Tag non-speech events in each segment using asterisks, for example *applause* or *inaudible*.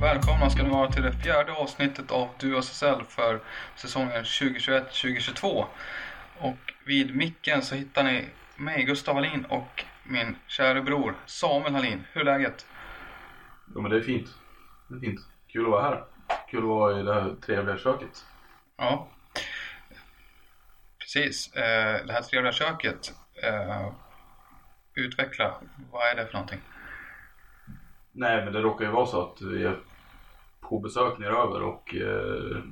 Välkomna ska ni vara till det fjärde avsnittet av Du SSL för säsongen 2021-2022. Och vid micken så hittar ni mig, Gustav Hallin och min kära bror Samuel Hallin. Hur är läget? Ja men det är fint. Det är fint. Kul att vara här. Kul att vara i det här trevliga köket. Ja, precis. Eh, Det här trevliga köket. eh, Utveckla, vad är det för någonting? Nej men det råkar ju vara så att vi är på besök neröver och eh,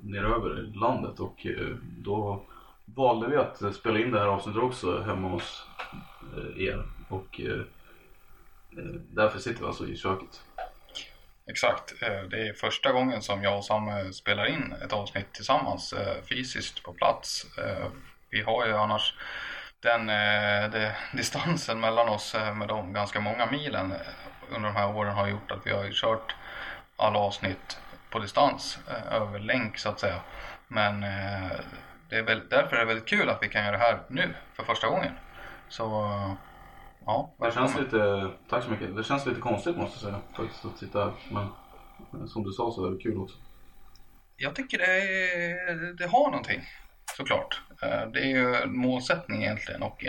neröver landet och eh, då valde vi att spela in det här avsnittet också hemma hos eh, er och eh, eh därför sitter vi alltså i köket. Exakt. Eh, det är första gången som jag och Sam spelar in ett avsnitt tillsammans eh, fysiskt på plats. Vi har ju annars den den distansen mellan oss med de ganska många milen under de här åren har gjort att vi har kört alla avsnitt på distans eh, över länk så att säga. Men eh, det är väl, därför är det väldigt kul att vi kan göra det här nu för första gången. Så eh, ja, Det känns lite, tack så mycket. Det känns lite konstigt måste jag säga faktiskt att sitta här. Men som du sa så är det kul också. Jag tycker det, det har någonting såklart. Det är ju en målsättning egentligen och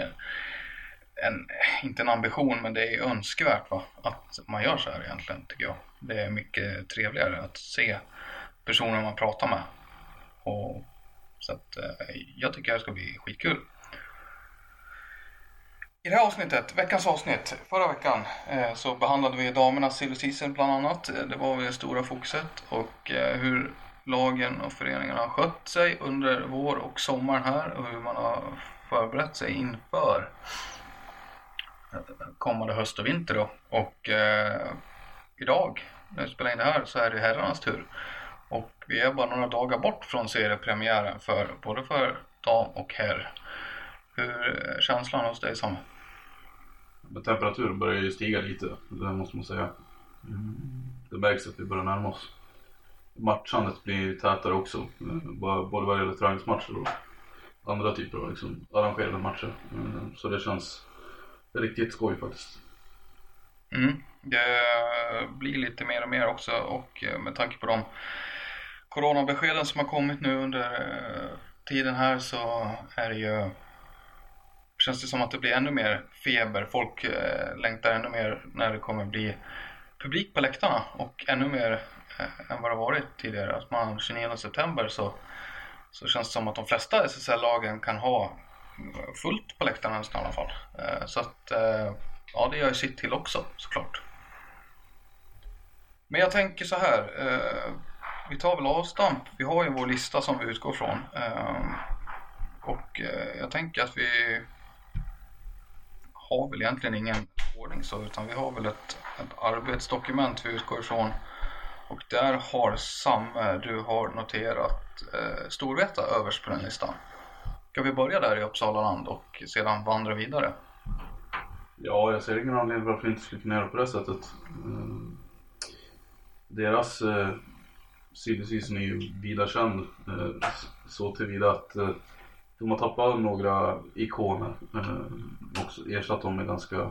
en, inte en ambition men det är önskvärt va? att man gör så här egentligen tycker jag. Det är mycket trevligare att se personer man pratar med. Och, så att, eh, jag tycker det här ska bli skitkul. I det här avsnittet, veckans avsnitt, förra veckan eh, så behandlade vi damernas silly season bland annat. Det var väl det stora fokuset och eh, hur lagen och föreningarna har skött sig under vår och sommaren här och hur man har förberett sig inför kommande höst och vinter då. Och eh, idag, när vi spelar in det här, så är det herrarnas tur. Och vi är bara några dagar bort från seriepremiären för både för dam och herr. Hur är känslan hos dig? Men temperaturen börjar ju stiga lite, det måste man säga. Mm. Det märks att vi börjar närma oss. Matchandet blir tätare också, eh, både vad gäller träningsmatcher och andra typer av liksom, arrangerade matcher. Eh, Så det känns riktigt skoj faktiskt. Mm. Det blir lite mer och mer också och eh, med tanke på de coronabeskeden som har kommit nu under eh, tiden här så är det ju känns det som att det blir ännu mer feber. Folk eh, längtar ännu mer när det kommer bli publik på läktarna och ännu mer än vad det varit tidigare. Att man 29 september så, så känns det som att de flesta SSL-lagen kan ha fullt på läktarna nästan i alla fall. Eh, så att eh, ja, det gör ju sitt till också såklart. Men jag tänker så här. Eh, vi tar väl avstamp. Vi har ju vår lista som vi utgår från. Och jag tänker att vi har väl egentligen ingen ordning så utan vi har väl ett, ett arbetsdokument vi utgår ifrån. Och där har Sam, du har noterat eh, Storvreta överst på den listan. Ska vi börja där i Uppsala land och sedan vandra vidare? Ja, jag ser ingen anledning varför vi inte skulle kunna göra på det sättet. Eh, deras eh, är ju vida känd eh, så tillvida att eh, de har tappat några ikoner eh, och ersatt dem med ganska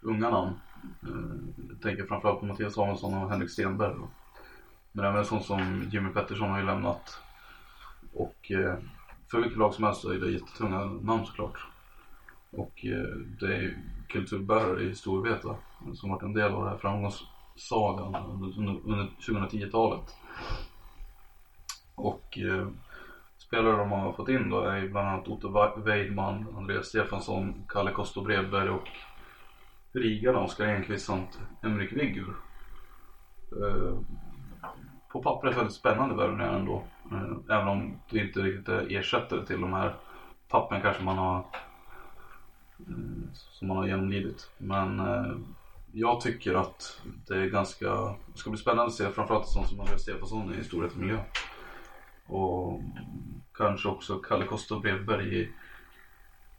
unga namn. Eh, jag tänker framförallt på Mattias Samuelsson och Henrik Stenberg. Då. Men även sånt som Jimmy Pettersson har ju lämnat. Och eh, för vilket lag som helst så är det jättetunga namn såklart. Och eh, det är kulturbärare i Storvreta som varit en del av den här framgångssagan under, under, under 2010-talet. Och eh, spelare de har fått in då är bland annat Otto Weidman, Andreas Stefansson, Kalle Kosto Bredberg och Rigarna, Oskar Enqvist samt Emrik Viggur. Eh, på pappret väldigt spännande värvningar ändå. Eh, även om det inte riktigt är ersättare till de här tappen kanske man har eh, som man har genomlidit. Men eh, jag tycker att det är ganska, det ska bli spännande att se framförallt sånt som Andreas Stefansson i storhetsmiljö. Och kanske också Kalle Kosta Bredberg i,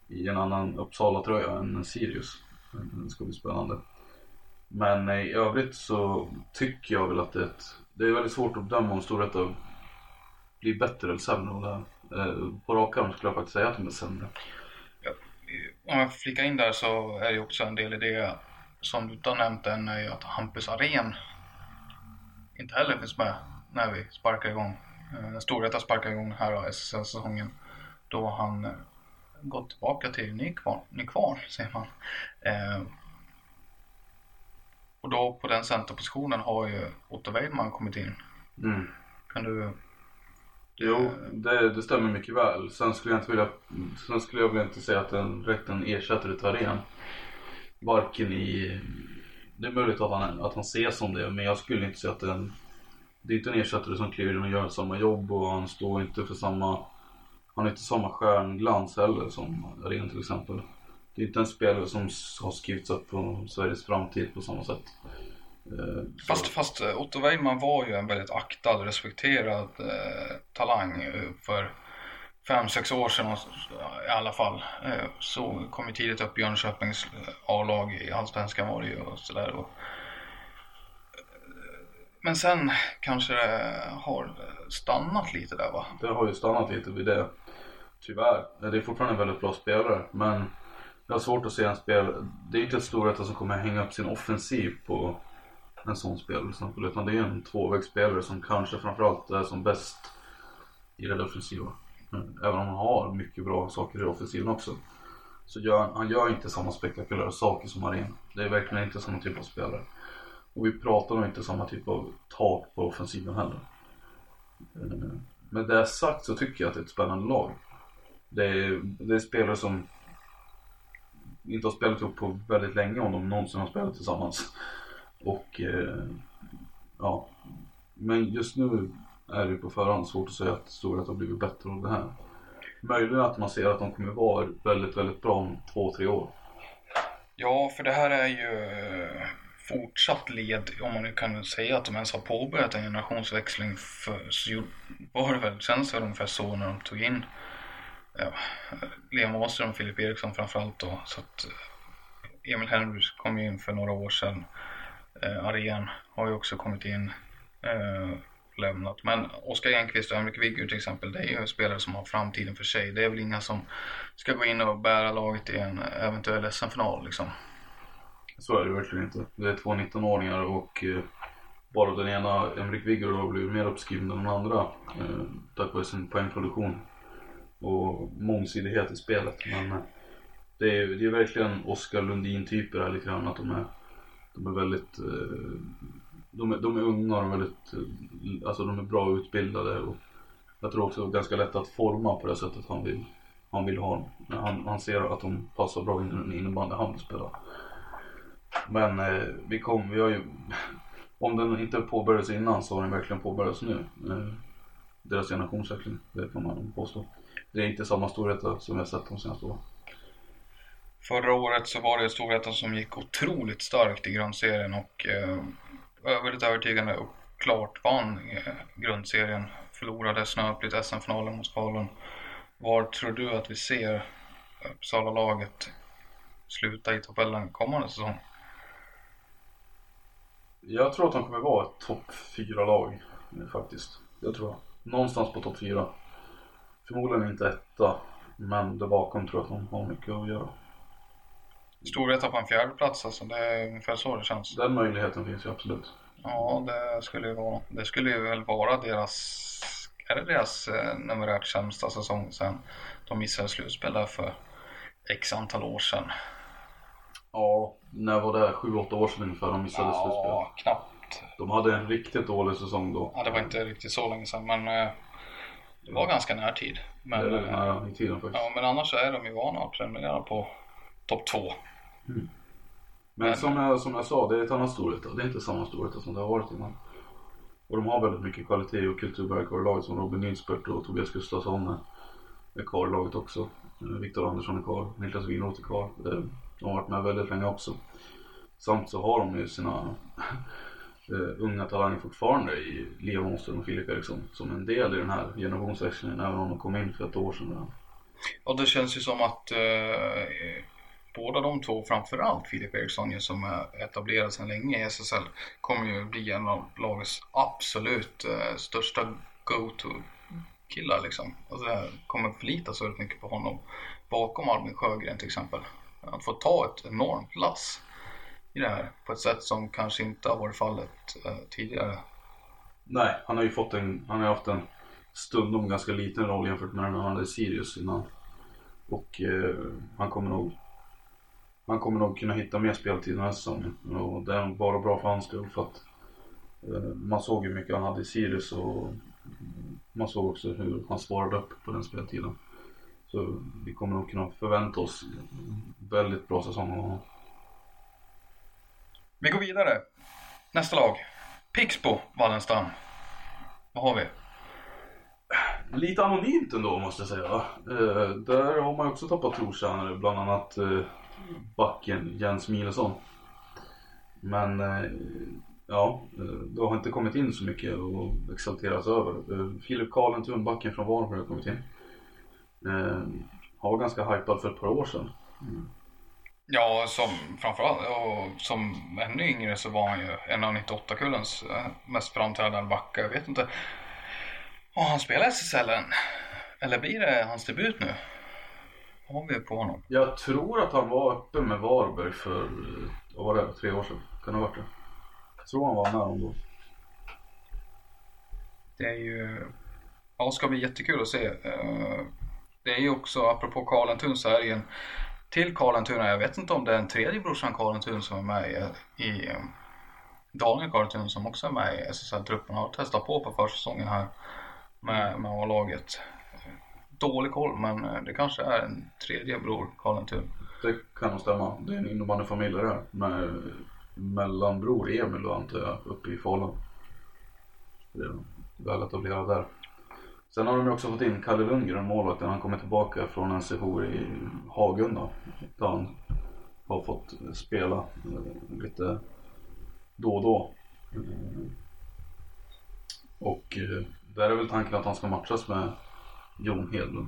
i en annan Uppsala-tröja än Sirius. Det ska bli spännande. Men i övrigt så tycker jag väl att det är, ett, det är väldigt svårt att bedöma om Storvreta blir bättre eller sämre. Eh, på rak arm skulle jag faktiskt säga att de är sämre. Ja, om jag flikar in där så är det också en del i det som du inte har nämnt än är ju att Hampus Aren inte heller finns med när vi sparkar igång. Eh, Storvreta sparkar igång här SSL-säsongen. Då han eh, gått tillbaka till Nykvarn, Nykvarn säger man. Eh, och då på den centerpositionen har ju Otto Weidman kommit in. Mm. Kan du... Jo, det, det stämmer mycket väl. Sen skulle jag inte vilja, sen skulle jag väl inte säga att den rätten ersätter ett Aren. Varken i, det är möjligt att han, att han ses som det, men jag skulle inte säga att den, det är inte en ersättare som kliver in och gör samma jobb och han står inte för samma, han har inte samma stjärnglans heller som Aren till exempel. Det är inte en spelare som har skrivits upp på Sveriges framtid på samma sätt. Fast, fast eh, Otto Weimann var ju en väldigt aktad, respekterad eh, talang eh, för fem, sex år sedan i alla fall. Eh, så kom ju tidigt upp Jönköpings eh, A-lag i Allsvenskan var det ju och sådär. Men sen kanske det har stannat lite där va? Det har ju stannat lite vid det. Tyvärr. Det är fortfarande en väldigt bra spelare men jag har svårt att se en spel. Det är inte ett Storvreta som kommer hänga upp sin offensiv på en sån spelare till exempel. Utan det är en tvåvägsspelare som kanske framförallt är som bäst i det offensiva. Även om han har mycket bra saker i offensiven också. Så gör han, han gör inte samma spektakulära saker som Marin. Det är verkligen inte samma typ av spelare. Och vi pratar nog inte samma typ av tak på offensiven heller. Eh, med det sagt så tycker jag att det är ett spännande lag. Det är, det är spelare som inte har spelat ihop på väldigt länge om de någonsin har spelat tillsammans. Och eh, ja, men just nu är det på förhand svårt att säga att Storvret har blivit bättre av det här. Möjligen att man ser att de kommer vara väldigt, väldigt bra om två, tre år. Ja, för det här är ju eh, fortsatt led, om man nu kan säga att de ens har påbörjat en generationsväxling. För, så var det väl, känns väl ungefär så när de tog in ja, Liam Åström och Filip Eriksson framförallt då. Så att eh, Emil Henrys kom ju in för några år sedan. Eh, Arén har ju också kommit in. Eh, lämnat. Men Oskar Enqvist och Henrik Viggur till exempel, det är ju spelare som har framtiden för sig. Det är väl inga som ska gå in och bära laget i en eventuell SM-final liksom. Så är det verkligen inte. Det är två 19-åringar och eh, bara den ena, Henrik Viggur, har blivit mer uppskriven än den andra. Eh, tack vare sin poängproduktion och mångsidighet i spelet. Men eh, det är, det är verkligen Oskar Lundin-typer här lite grann. Att de är, de är väldigt eh, de är, de är unga och de är väldigt, eh, alltså de är bra utbildade och jag tror också det är ganska lätt att forma på det sättet han vill, han vill ha dem. Han, han ser att de passar bra in i den innebandy han vill spela. Men eh, vi kom, vi har ju, *laughs* om den inte påbörjades innan så har den verkligen påbörjats nu. Eh, deras generationsväxling, det kan man påstå. Det är inte samma storhet som vi har sett de senaste åren. Förra året så var det Storvreta som gick otroligt starkt i grundserien och eh, väldigt övertygande och klart vann eh, grundserien. Förlorade snöpligt SM-finalen mot Falun. Var tror du att vi ser Uppsala-laget sluta i tabellen kommande säsong? Jag tror att de kommer vara ett topp 4-lag faktiskt. Jag tror. Någonstans på topp 4. Förmodligen inte etta, men där bakom tror jag att de har mycket att göra. Storvreta på en fjärde plats alltså, det är ungefär så det känns. Den möjligheten finns ju absolut. Ja, det skulle ju vara. Det skulle ju väl vara deras, är det deras eh, numerärt sämsta säsong sen de missade slutspel där för x antal år sedan. Ja, när var det? 7-8 år sedan ungefär de missade slutspel. Ja, knappt. De hade en riktigt dålig säsong då. Ja, det var inte riktigt så länge sedan, men eh, det var ganska närtid. Men, det är eh, nära i tiden faktiskt. ja, men annars är de ju vana att prenumerera på topp två. Men som jag, som jag sa, det är ett annat Storvreta. Det är inte samma Storvreta som det har varit innan. Och de har väldigt mycket kvalitet och kulturberg kvar i laget som Robin Nilsbert och Tobias Gustafsson är, kvar i laget också. Eh, Viktor Andersson är kvar, Niklas Winroth är kvar. De har varit med väldigt länge också. Samt så har de ju sina *laughs* eh, unga talanger fortfarande i Liam Åström och Filip Eriksson som en del i den här generationsväxlingen även om de kom in för ett år sedan. Och det känns ju som att eh, båda de två, framförallt Filip Eriksson ju, som är etablerad sedan länge i SSL, kommer ju bli en av lagets absolut eh, största go-to-killar liksom. Alltså det här kommer förlita sig väldigt mycket på honom bakom Albin Sjögren till exempel. Att få ta ett enormt lass i det här på ett sätt som kanske inte har varit fallet eh, tidigare. Nej, han har ju fått en, han har haft en stundom ganska liten roll jämfört med när han hade Sirius innan. Och eh, han kommer nog han kommer nog kunna hitta mer speltid den här säsongen. Och det är nog bara bra för hans skull för att eh, man såg ju mycket han hade i Sirius och man såg också hur han svarade upp på den speltiden. Så vi kommer nog kunna förvänta oss väldigt bra säsong av honom. Vi går vidare. Nästa lag. Pixbo Wallenstam. Vad har vi? Lite anonymt ändå måste jag säga. Eh, där har man också tappat trotjänare, bland annat eh, backen Jens Milesson. Men eh, ja, eh, det har inte kommit in så mycket att exalteras över. Eh, Filip Karlentun, backen från Varberg har kommit in. Han var ganska hypad för ett par år sedan. Mm. Ja, som framförallt och som ännu yngre så var han ju en av 98-kullens mest framträdande backar. Jag vet inte. Och han spelar SSL än? Eller blir det hans debut nu? Har vi på honom? Jag tror att han var uppe med Varberg för, vad var det, tre år sedan? Kan det ha varit det? Jag tror han var med dem då. Det är ju... Ja, ska bli jättekul att se. Eh, Det är ju också, apropå Karlentun så är det en till Karlentun. Jag vet inte om det är en tredje brorsan Karlentun som är med i, i Daniel Karlentun som också är med i SSL-truppen. Har testat på på försäsongen här med, med A-laget. Dålig koll men eh, det kanske är en tredje bror Karlentun. Det kan nog stämma. Det är en innebandyfamilj det där. Med eh, mellanbror Emil då antar jag uppe i Falun. Det är väl etablerad där. Sen har de ju också fått in Kalle Lundgren, målvakten. Han kommer tillbaka från en sejour i Hagunda. Där han har fått spela eh, lite då och då. Och där är väl tanken att han ska matchas med Jon Hedlund.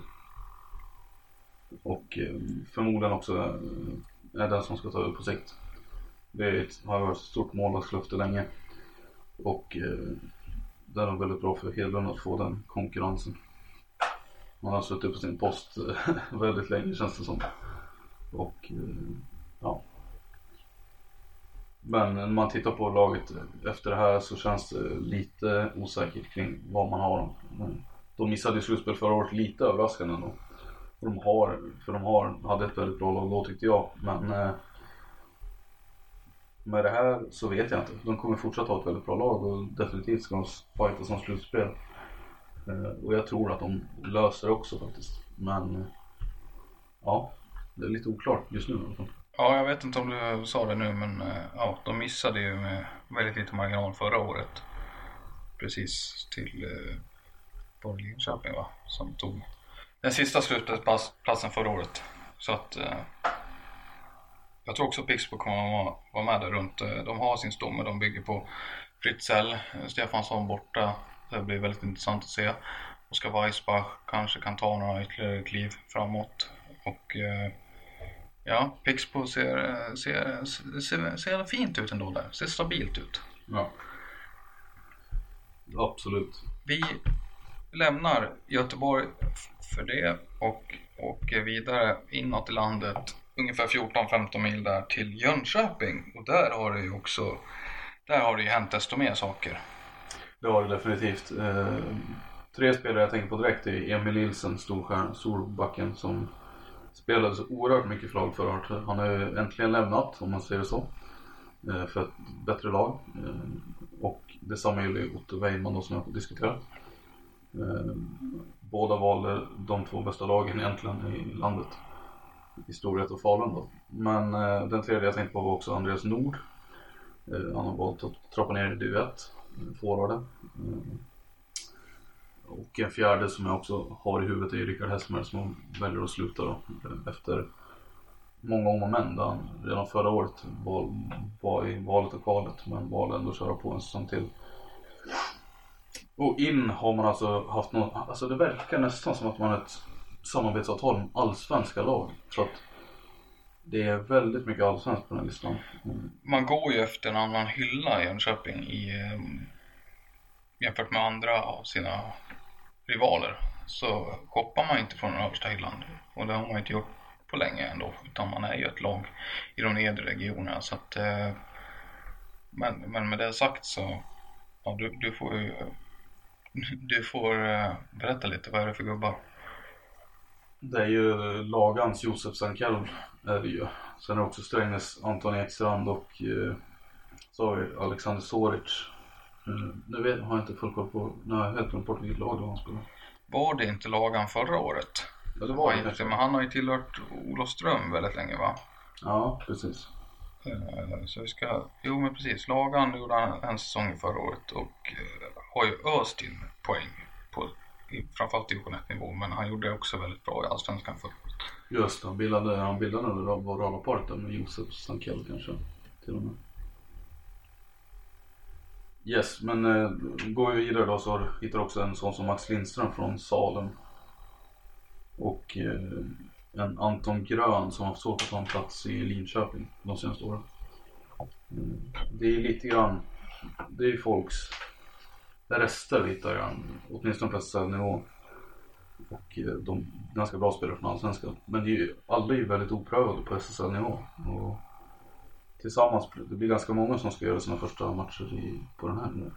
Och eh, förmodligen också eh, är den som ska ta över på sikt. Det är ett, har varit ett stort målvaktslöfte länge. Och eh, det är nog väldigt bra för Hedlund att få den konkurrensen. Han har suttit på sin post eh, *laughs* väldigt länge känns det som. Och eh, ja. Men när man tittar på laget efter det här så känns det lite osäkert kring vad man har. dem. De missade ju slutspel förra året lite överraskande ändå. För de har, för de har, hade ett väldigt bra lag då tyckte jag. Men eh, med det här så vet jag inte. De kommer fortsatt ha ett väldigt bra lag och definitivt ska de fighta som slutspel. Eh, och jag tror att de löser det också faktiskt. Men eh, ja, det är lite oklart just nu i alla fall. Ja, jag vet inte om du sa det nu men eh, ja, de missade ju med väldigt lite marginal förra året. Precis till eh, eh, det Linköping va? Som tog den sista slutspelsplatsen förra året. Så att eh, jag tror också Pixbo kommer att vara- med där runt. Eh, De har sin stomme de bygger på Fritzell, Stefansson borta. Det blir väldigt intressant att se. Oskar Weissbach kanske kan ta några ytterligare kliv framåt. Och eh, ja, Pixbo ser, ser, ser, ser fint ut ändå där. Ser stabilt ut. Ja. Absolut. Vi lämnar Göteborg för det och åker vidare inåt i landet ungefär 14-15 mil där till Jönköping. Och där har det ju också där har det ju hänt desto mer saker. Det har det definitivt. Eh, tre spelare jag tänker på direkt är Emil Nilsson, storstjärnan, storbacken som spelade så oerhört mycket för laget förra året. Han har ju äntligen lämnat, om man säger så, eh, för ett bättre lag. Eh, och detsamma gäller Otto Weimann då som jag har diskuterat. Eh, båda valde de två bästa lagen egentligen i landet. I Storhet och Falun då. Men eh, den tredje jag tänkte på var också Andreas Nord. Eh, han har valt att trappa ner i duett, eh, forwarden. Eh, och en fjärde som jag också har i huvudet är Rickard Hessmer som väljer att sluta då efter många om och men där han redan förra året var, var i valet och kvalet men valde ändå att köra på en säsong till. Och in har man alltså haft något, alltså det verkar nästan som att man har ett samarbetsavtal med allsvenska lag. Så att det är väldigt mycket allsvenskt på den här listan. Mm. Man går ju efter en annan hylla i Jönköping i, ehm, jämfört med andra av sina rivaler. Så shoppar man inte från den översta hyllan. Och det har man inte gjort på länge ändå. Utan man är ju ett lag i de nedre regionerna. Så att, eh, men, men med det sagt så, ja, du, du får ju du får uh, berätta lite, vad är det för gubbar? Det är ju Lagans Josef Sankell är det ju. Sen är det också Strängnäs Anton Ekstrand och har vi Alexander Soric. Uh, nu vet, har jag inte full koll på, har jag helt glömt bort vilket lag det var han spelade. Var det inte Lagan förra året? Ja det var det. Men han har ju tillhört Olofström väldigt länge va? Ja precis. Så vi ska, jo men precis, Lagan gjorde han en säsong förra året och eh, har ju öst in poäng på framförallt division 1 nivå men han gjorde det också väldigt bra i Allsvenskan förra året. Just han bildade, han bildade nog radarparet med Josef Sankell kanske till och med. Yes, men eh, går vi vidare då så hittar också en sån som Max Lindström från Salem. Och eh, en Anton Grön som har svårt att ta en plats i Linköping de senaste åren. Mm. Det är lite grann, det är folks rester hittar jag, åtminstone på SSL-nivå. Och eh, de ganska bra spelare från Allsvenskan. Men det är ju, alla är ju väldigt oprövade på SSL-nivå. Och tillsammans, det blir ganska många som ska göra sina första matcher i, på den här nivån.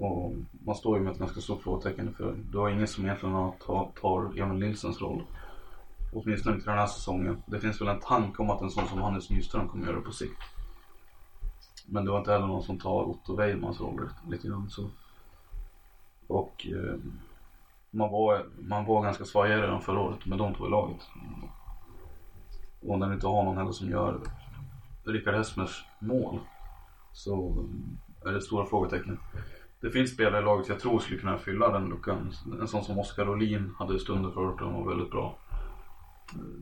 Och man står ju med ett ganska stort frågetecken för du har ingen som egentligen tar, tar Emil Nilsens roll. Åtminstone inte den här säsongen. Det finns väl en tanke om att en sån som Hannes Nyström kommer göra det på sikt. Men det var inte heller någon som tar Otto Weimans roll lite grann så. Och eh, man, var, man var ganska svajig redan förra året med de två i laget. Och när du inte har någon heller som gör Rickard Hessmers mål så eh, är det stora frågetecken. Det finns spelare i laget jag tror skulle kunna fylla den luckan. En sån som Oskar Olin hade stunder förra året och var väldigt bra.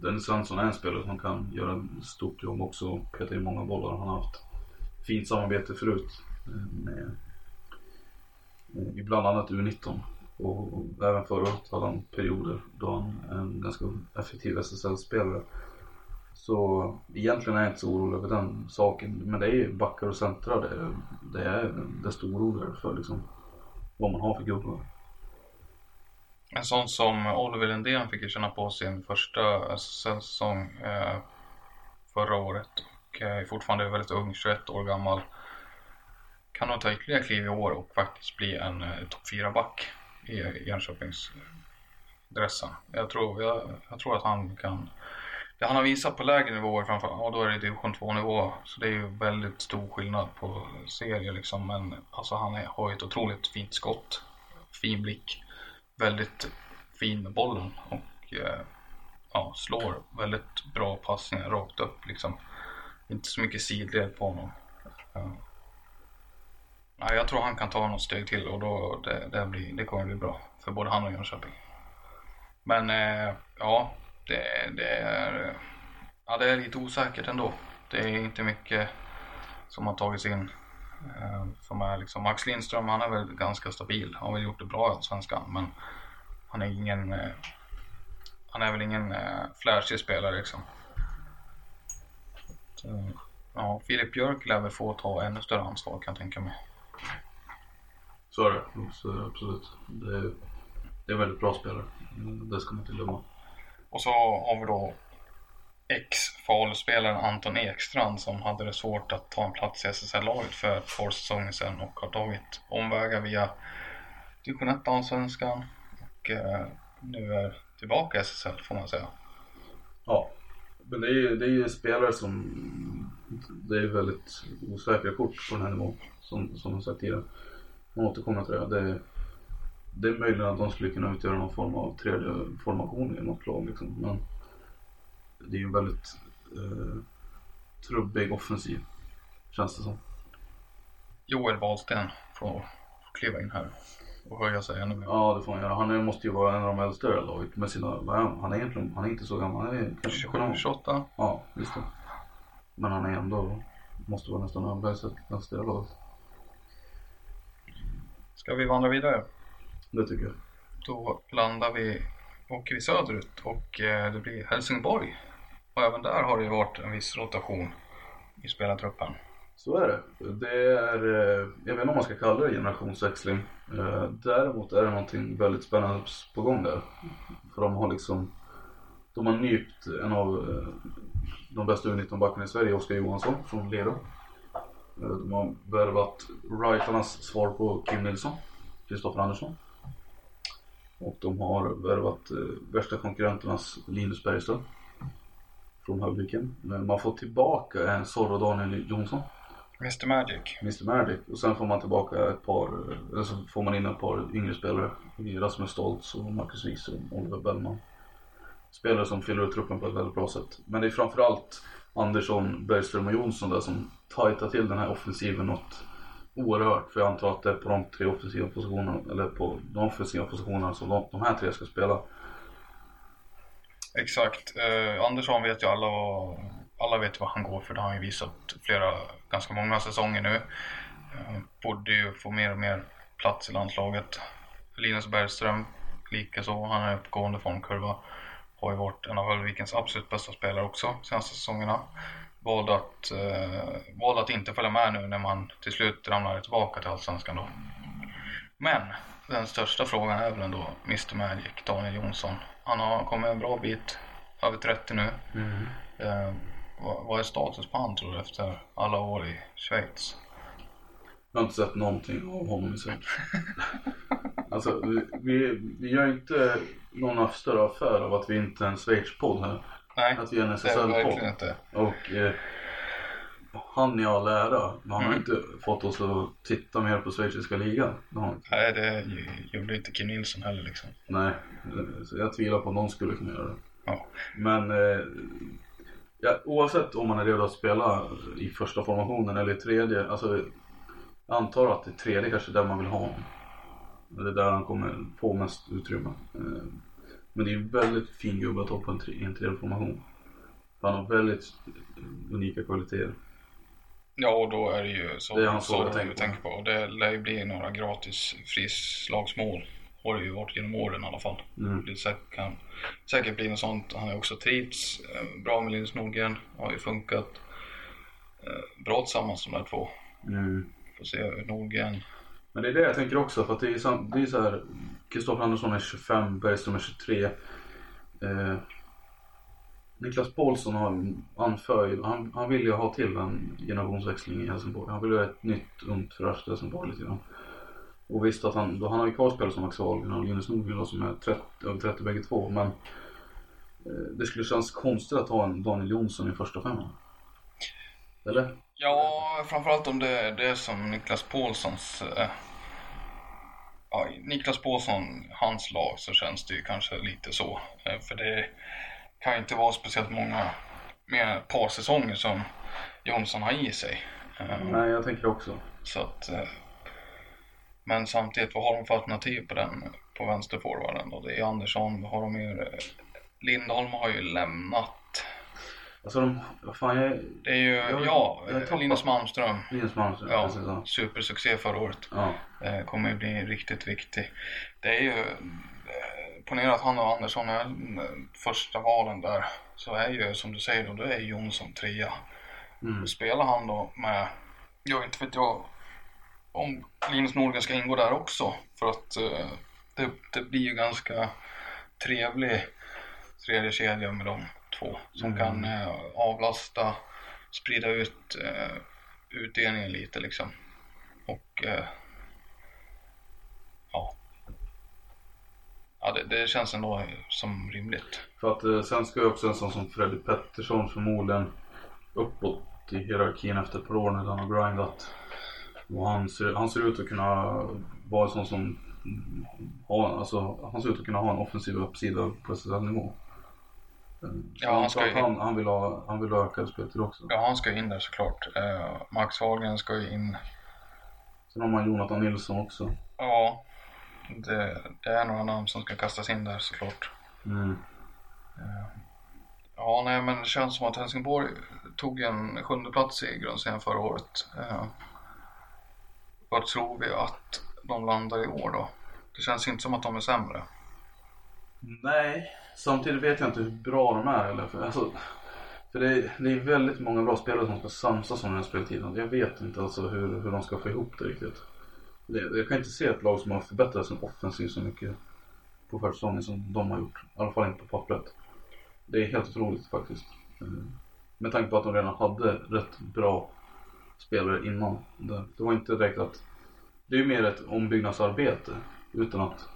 Dennis Svensson är en spelare som kan göra ett stort jobb också. och Peta in många bollar. Han har haft fint samarbete förut. Eh, med, eh, med bland annat U19. Och, och även förra året hade han perioder då han är en ganska effektiv SSL-spelare. Så egentligen är jag inte så orolig över den saken. Men det är ju backar och centrar det, det är desto oroligare för liksom vad man har för gubbar. En sån som Oliver Lindén fick ju känna på sin första alltså, SSL-säsong eh, förra året och eh, är fortfarande väldigt ung, 21 år gammal. Kan nog ta ytterligare kliv i år och faktiskt bli en eh, topp 4-back i Jönköpingsdressen. Jag tror, jag, jag tror att han kan det han har visat på lägre nivåer framförallt, ja då är det division 2 nivå. Så det är ju väldigt stor skillnad på serier liksom. Men alltså han är, har ju ett otroligt fint skott. Fin blick. Väldigt fin med bollen. Och eh, ja, slår väldigt bra passningar rakt upp liksom. Inte så mycket sidled på honom. Ja. Ja, jag tror han kan ta något steg till och då det, det, blir, det kommer bli bra för både han och Jönköping. Men eh, ja, det, det, är, ja, det är lite osäkert ändå. Det är inte mycket som har tagits in som är liksom, Max Lindström han är väl ganska stabil. Han har väl gjort det bra i Allsvenskan men han är ingen eh, han är väl ingen eh, flashig spelare liksom. Så, eh, ja, Filip Björk lär väl få ta ännu större ansvar kan jag tänka mig. Så är det. Så absolut. Det är, det är väldigt bra spelare. Det ska man inte glömma. Och så har vi då ex-Faluspelaren Anton Ekstrand som hade det svårt att ta en plats i SSL-laget för ett par säsonger sedan och har tagit omvägar via division 1 Allsvenskan och eh, nu är tillbaka i SSL får man säga. Ja. Men det är ju det är ju spelare som det är väldigt osäkra kort på den här nivån. Som, som jag sagt tidigare. Man återkommer till det. det. är- Det är möjligt att de skulle kunna utgöra någon form av tredje formation i något lag liksom. Men det är ju en väldigt eh, trubbig offensiv. Känns det som. Joel Wahlsten får, kliva in här och höja sig ännu mer. Ja det får han göra. Han måste ju vara en av de äldsta i laget med sina, han? Är egentligen, han är inte så gammal. Han är kanske 27, 28. Ja, visst det. Men han är ändå, måste vara nästan överlägset nästa i laget. Ska vi vandra vidare? Det tycker jag. Då landar vi, åker vi söderut och eh, det blir Helsingborg. Och även där har det ju varit en viss rotation i spelartruppen. Så är det. Det är, eh, jag vet inte om man ska kalla det generationsväxling. Eh, däremot är det någonting väldigt spännande på gång där. För de har liksom, de har nypt en av eh, de bästa U19-backarna i Sverige, Oskar Johansson från Lerum. De har värvat riflarnas svar på Kim Nilsson, Kristoffer Andersson. Och de har värvat eh, värsta konkurrenternas Linus Bergström från Höllviken. Men man får tillbaka en Zorro Daniel Jonsson. Mr Magic. Mr Magic och sen får man tillbaka ett par, eller så får man in ett par yngre spelare. Rasmus Stoltz och Marcus Wikström och Oliver Bellman. Spelare som fyller ut truppen på ett väldigt bra sätt. Men det är framförallt Andersson, Bergström och Jonsson där som tajtar till den här offensiven något oerhört. För jag antar att det är på de tre offensiva positionerna, eller på de offensiva positionerna som de, de här tre ska spela. Exakt. Eh, Andersson vet ju alla vad, alla vet vad han går för. Det har han ju visat flera, ganska många säsonger nu. Eh, borde ju få mer och mer plats i landslaget. Linus Bergström likaså. Han är uppgående formkurva. Har ju varit en av Höllvikens absolut bästa spelare också senaste säsongerna. Valde att, eh, valde att inte följa med nu när man till slut ramlade tillbaka till Allsvenskan då. Men den största frågan är väl ändå Mr Magic, Daniel Jonsson. Han har kommit en bra bit, över 30 nu. Eh, vad, vad är status på han tror du efter alla år i Schweiz? Jag har inte sett någonting av honom i Schweiz. *laughs* alltså, vi, vi, vi gör inte någon större affär av att vi inte är en Schweiz-podd här. Nej, Att vi är en det är SSL-podd. verkligen inte. Och eh, han i all ära, men han har Mm. inte fått oss att titta mer på schweiziska ligan. Nej, det gjorde inte Kim Nilsson heller liksom. Nej, så jag tvivlar på att någon skulle kunna göra det. Ja. Men eh, ja, oavsett om man är redo att spela i första formationen eller i tredje. Alltså, jag antar att det tredje kanske är där man vill ha honom. Det är där han kommer få mest utrymme. Eh, men det är en väldigt fin gubbe att ha på en, tre, en tredje formation. Han har väldigt unika kvaliteter. Ja, och då är det ju så, Det är han så tänker på. tänker på. Det lär ju bli några gratis frislagsmål. Har det ju varit genom åren i alla fall. Mm. Det säkert, kan säkert bli något sånt. Han har ju också trivts eh, bra med Linus Nordgren. Har ju funkat eh, bra tillsammans de där två. Mm. Får se hur Nordgren. Men det är det jag tänker också för att det är, sam- det är så här. Kristoffer Andersson är 25, Bergström är 23. Eh, Niklas Paulsson har, anför ju, han, han vill ju ha till en generationsväxling i Helsingborg. Han vill ju ha ett nytt ungt fräscht Helsingborg lite grann. Och visst att han, då, han har ju kvar spelare som Max Wahlgren och Linus Nordgren som är 30, över 30 bägge två. Men eh, det skulle kännas konstigt att ha en Daniel Jonsson i första femman. Eller? Ja, framförallt om det är som Niklas Paulssons... Eh, ja, Niklas Paulsson, hans lag, så känns det ju kanske lite så. Eh, för det kan ju inte vara speciellt många, mer par säsonger som Jonsson har i sig. Eh, Nej, jag tänker också. så att... Eh, men samtidigt, vad har de för alternativ på den, på vänsterforwarden då? Det är Andersson, vad har de? Eh, Lindholm har ju lämnat. Alltså de, vad fan jag... Det är ju, Jag- ja, jag Linus Malmström. Linus Malmström, Ja, precis ja. supersuccé förra året. ja. Eh, kommer ju bli riktigt viktig. Det är ju, ponera att han och Andersson är eh, första valen där. Så är ju som du säger då, då är Jonsson trea. Mm. Spelar han då med, jag inte vet jag om Linus Nordgren ska ingå där också. För att eh, det, det blir ju ganska trevlig tredje kedja med de två. Som kan eh, avlasta, sprida ut eh, utdelningen lite liksom. Och eh, ja. Ja, det, det känns ändå som rimligt. För att eh, sen ska ju också en sån som Freddy Pettersson förmodligen uppåt i hierarkin efter ett par år när han har grindat. Och han ser, han ser ut att kunna vara en sån som har, alltså, han ser ut att kunna ha en offensiv uppsida på SSL-nivå. Ja, han ska ju- han, han, vill ha, han vill ha ökad speltid också. Ja, han ska ju in där såklart. Eh, Max Wahlgren ska ju in. Sen har man Jonathan Nilsson också. Ja, det, det är några namn som ska kastas in där såklart. Mm. Ja, nej men det känns som att Helsingborg tog en sjunde plats i grundserien förra året. Eh, vad tror vi att de landar i år då? Det känns inte som att de är sämre. Nej, samtidigt vet jag inte hur bra de är. Eller, för, alltså, för det, är, det är väldigt många bra spelare som ska samsas om den här speltiden. Jag vet inte alltså hur, hur de ska få ihop det riktigt. Jag kan inte se ett lag som har förbättrat sin offensiv så mycket på försäsongen som de har gjort. I alla fall inte på pappret. Det är helt otroligt faktiskt. Eh, med tanke på att de redan hade rätt bra spelare innan. Det, det var inte direkt att... Det är ju mer ett ombyggnadsarbete utan att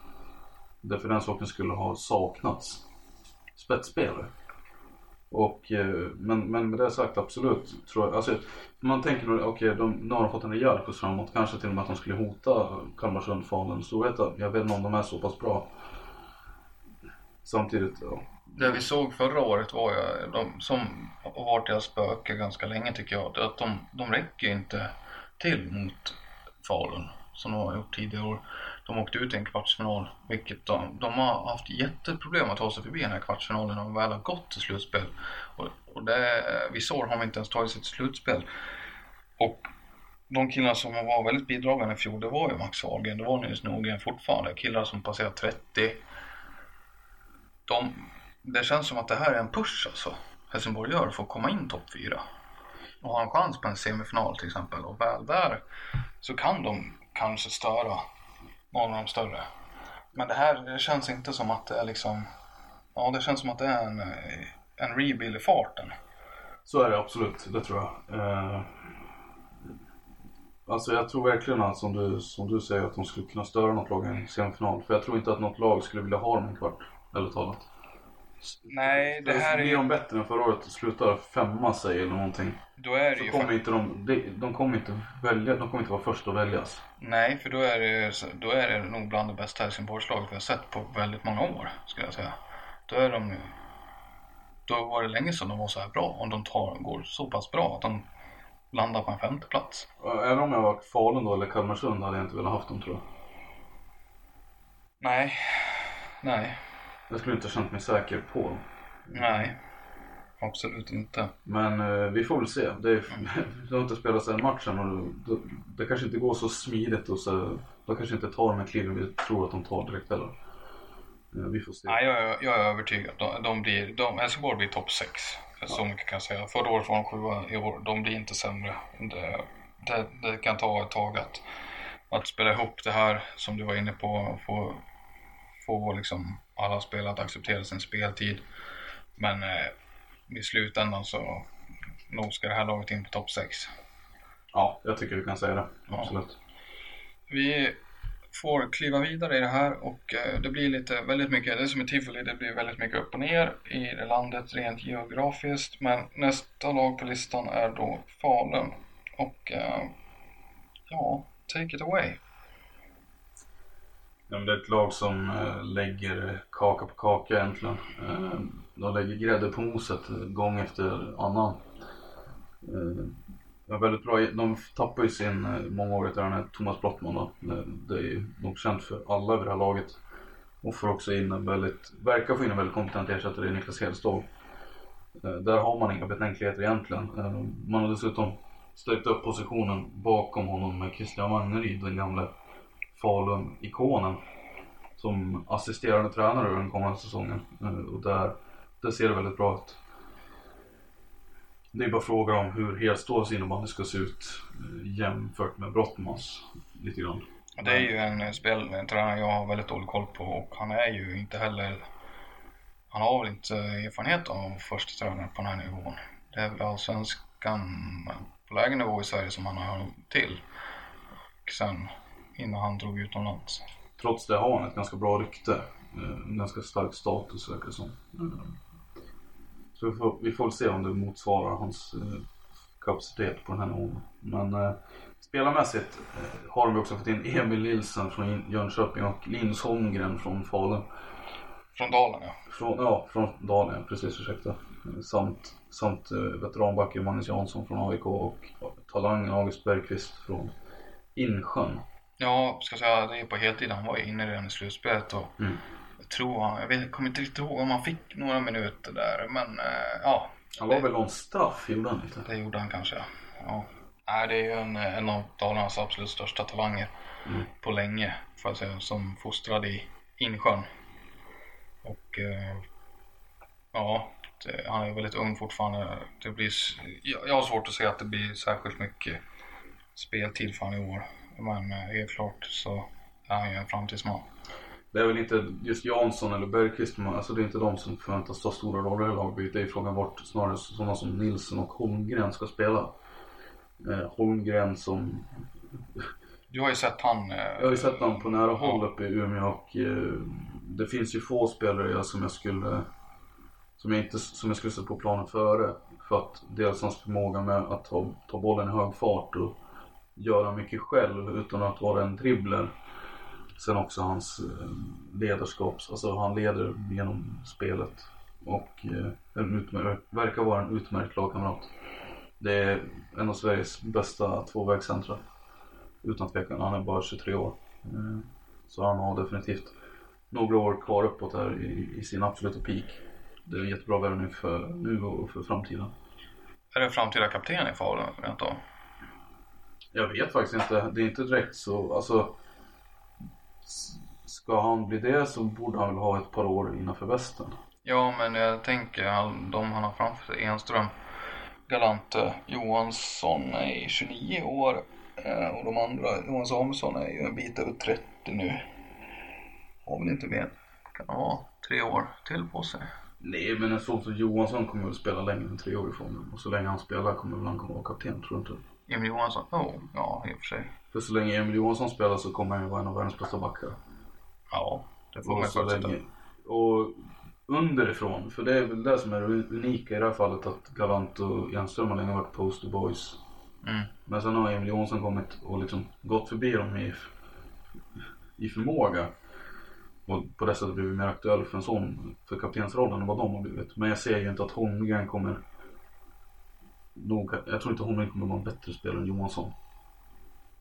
det för den saken skulle ha saknats spetsspelare. Och, eh, men, men med det sagt absolut. Tror jag, alltså, man tänker nog, okej de, nu har de fått en rejäl skjuts framåt. Kanske till och med att de skulle hota Kalmarsund, Falun, Storvreta. Jag vet inte om de är så pass bra. Samtidigt, ja. Det vi såg förra året var ju, de, som har varit deras spöke ganska länge tycker jag, att de, de räcker inte till mot Falun som de har gjort tidigare år. De åkte ut i en kvartsfinal, vilket de, de har haft jätteproblem att ta sig förbi den här kvartsfinalen när de väl har gått till slutspel. Och, och det, vissa år har de inte ens tagit sig till slutspel. Och de killar som var väldigt bidragande i fjol, det var ju Max Wahlgren, det var Nils Norgren fortfarande. Killar som passerat 30. De, det känns som att det här är en push alltså. Helsingborg gör för att komma in topp 4. Och ha en chans på en semifinal till exempel. Och väl där så kan de kanske störa någon av de större. Men det här det känns inte som att det är liksom... Ja, det känns som att det är en, en rebuild i farten. Så är det absolut, det tror jag. Eh, alltså jag tror verkligen att som du, som du säger att de skulle kunna störa något lag i en semifinal. För jag tror inte att något lag skulle vilja ha dem en kvart, eller talat. Nej, det här är ju... de bättre än förra året och slutar femma sig eller någonting. Då är det Så ju... kommer inte de, de, de kommer inte välja, de kommer inte vara först att väljas. Nej, för då är, det, då är det nog bland det bästa Helsingborgslaget vi har sett på väldigt många år, skulle jag säga. Då är de Då var det länge sedan de var så här bra. Om de tar, går så pass bra att de landar på en femte plats. Även om jag var Falun då eller Kalmarsund hade jag inte velat haft dem tror jag. Nej, nej, Jag skulle inte ha känt mig säker på nej. Absolut inte. Men eh, vi får väl se. Det, är, *laughs* det har inte spelats en match än och det, det kanske inte går så smidigt och så, de kanske inte tar de här kliven vi tror att de tar direkt heller. Eh, vi får se. Nej, jag, är- jag är övertygad. De, de blir, de, Helsingborg blir topp 6. Så mycket kan jag säga. Förra året var de sjua, i år. De blir inte sämre. Det, det, det kan ta ett tag att, att spela ihop det här som du var inne på. Få, få liksom alla spelare att acceptera sin speltid. Men eh, i slutändan så nog ska det här laget in på topp 6. Ja, jag tycker vi kan säga det. Ja. Absolut. Vi får kliva vidare i det här och eh, det blir lite, väldigt mycket, det är som i tivoli, det blir väldigt mycket upp och ner i det landet rent geografiskt. Men nästa lag på listan är då Falun. Och eh, ja, take it away. Ja, men det är ett lag som eh, lägger kaka på kaka egentligen. Eh, de lägger grädde på moset eh, gång efter annan. De är väldigt bra. De tappar ju sin mångåriga tränare Thomas Brottman då. Det, är ju nog känt för alla över det här laget. Och får också in en väldigt, verkar få in en väldigt kompetent ersättare i Niklas Hedstål. Där har man inga betänkligheter egentligen. Man har dessutom stärkt upp positionen bakom honom med Christian Wagneryd, den gamle Falun-ikonen. Som assisterande tränare under den kommande säsongen. Eh, och där, där ser det väldigt bra ut. Det är bara frågan om hur Hedståls innebandy ska se ut eh, jämfört med Brottmans. Lite grann. Det är ju en eh, spel, en tränare jag har väldigt dålig koll på och han är ju inte heller han har väl inte erfarenhet av första tränare på den här nivån. Det är väl allsvenskan på lägre nivå i Sverige som han har till. Och sen innan han drog utomlands. Trots det har han ett ganska bra rykte. eh, En ganska stark status verkar det som. Så vi får, vi får se om det motsvarar hans eh, kapacitet på den här nivån. Men eh, spelarmässigt eh, har de också fått in Emil Nilsson från Jönköping och Linus Holmgren från Falun. Från Dalen ja. Från, ja, från Dalen, precis ursäkta. Samt, samt eh, veteranbacken Magnus Jansson från AIK och talangen August Bergqvist från Insjön. Ja, ska säga det är på heltid. Han var ju inne redan i slutspelet och Mm. jag tror han, jag vet, jag kommer inte riktigt ihåg om han fick några minuter där. Men eh, ja, Han var väl någon straff, gjorde han inte? det gjorde han kanske. Ja. Nej, det är ju en, en av Dalarnas absolut största talanger på länge. Får jag säga, som fostrad i Insjön. Och eh, ja, det, han är väldigt ung fortfarande. Det blir, jag har svårt att se att det blir särskilt mycket speltid för honom i år. Men eh, helt klart så är han ju en framtidsman. Det är väl inte just Jansson eller Bergqvist, men alltså det är inte de som förväntas ta stora roller i lagbygget. Det är frågan vart snarare sådana som Nilsson och Holmgren ska spela. Eh, Holmgren som, Du har ju sett han. Eh, jag har ju sett honom på nära håll uppe i Umeå och eh, det finns ju få spelare som jag skulle som jag, inte, som jag skulle sätta på planen före. För att dels hans förmåga med att ta, ta bollen i hög fart och göra mycket själv utan att vara en dribbler. Sen också hans ledarskap, ledarskaps, alltså han leder genom spelet. Och eh, verkar vara en utmärkt lagkamrat. Det är en av Sveriges bästa tvåvägscentra. Utan tvekan, han är bara 23 år. Eh, så han har definitivt några år kvar uppåt här i, i sin absoluta peak. Det är en jättebra värvning för nu och för framtiden. Är det framtida kapten i Falun rent av? Jag vet faktiskt inte. Det är inte direkt så. Alltså, ska han bli det så borde han väl ha ett par år innanför västen. Ja, men jag tänker de han har framför sig. Enström, Galante, Johansson är 29 år. eh, Och de andra, Johan Samuelsson är ju en bit över 30 nu. Har väl inte mer. Kan ha tre år till på sig. Nej, men en sån som Johansson kommer väl spela längre än tre år ifrån nu. Och så länge han spelar kommer väl han komma vara kapten, tror du inte? Emil Johansson? Oh, ja, i och för sig. För så länge Emil Johansson spelar så kommer han ju vara en av världens bästa backar. Ja, det får man Och, så förutsätta. och underifrån, för det är väl det som är det unika i det här fallet att Galant och Enström har länge varit poster boys. Mm. Men sen har Emil Johansson kommit och liksom gått förbi dem i, i förmåga. Och på det sättet blivit mer aktuell för en sån, för kaptensrollen än vad de har blivit. Men jag ser ju inte att Holmgren kommer nog, jag tror inte Holmgren kommer vara en bättre spelare än Johansson.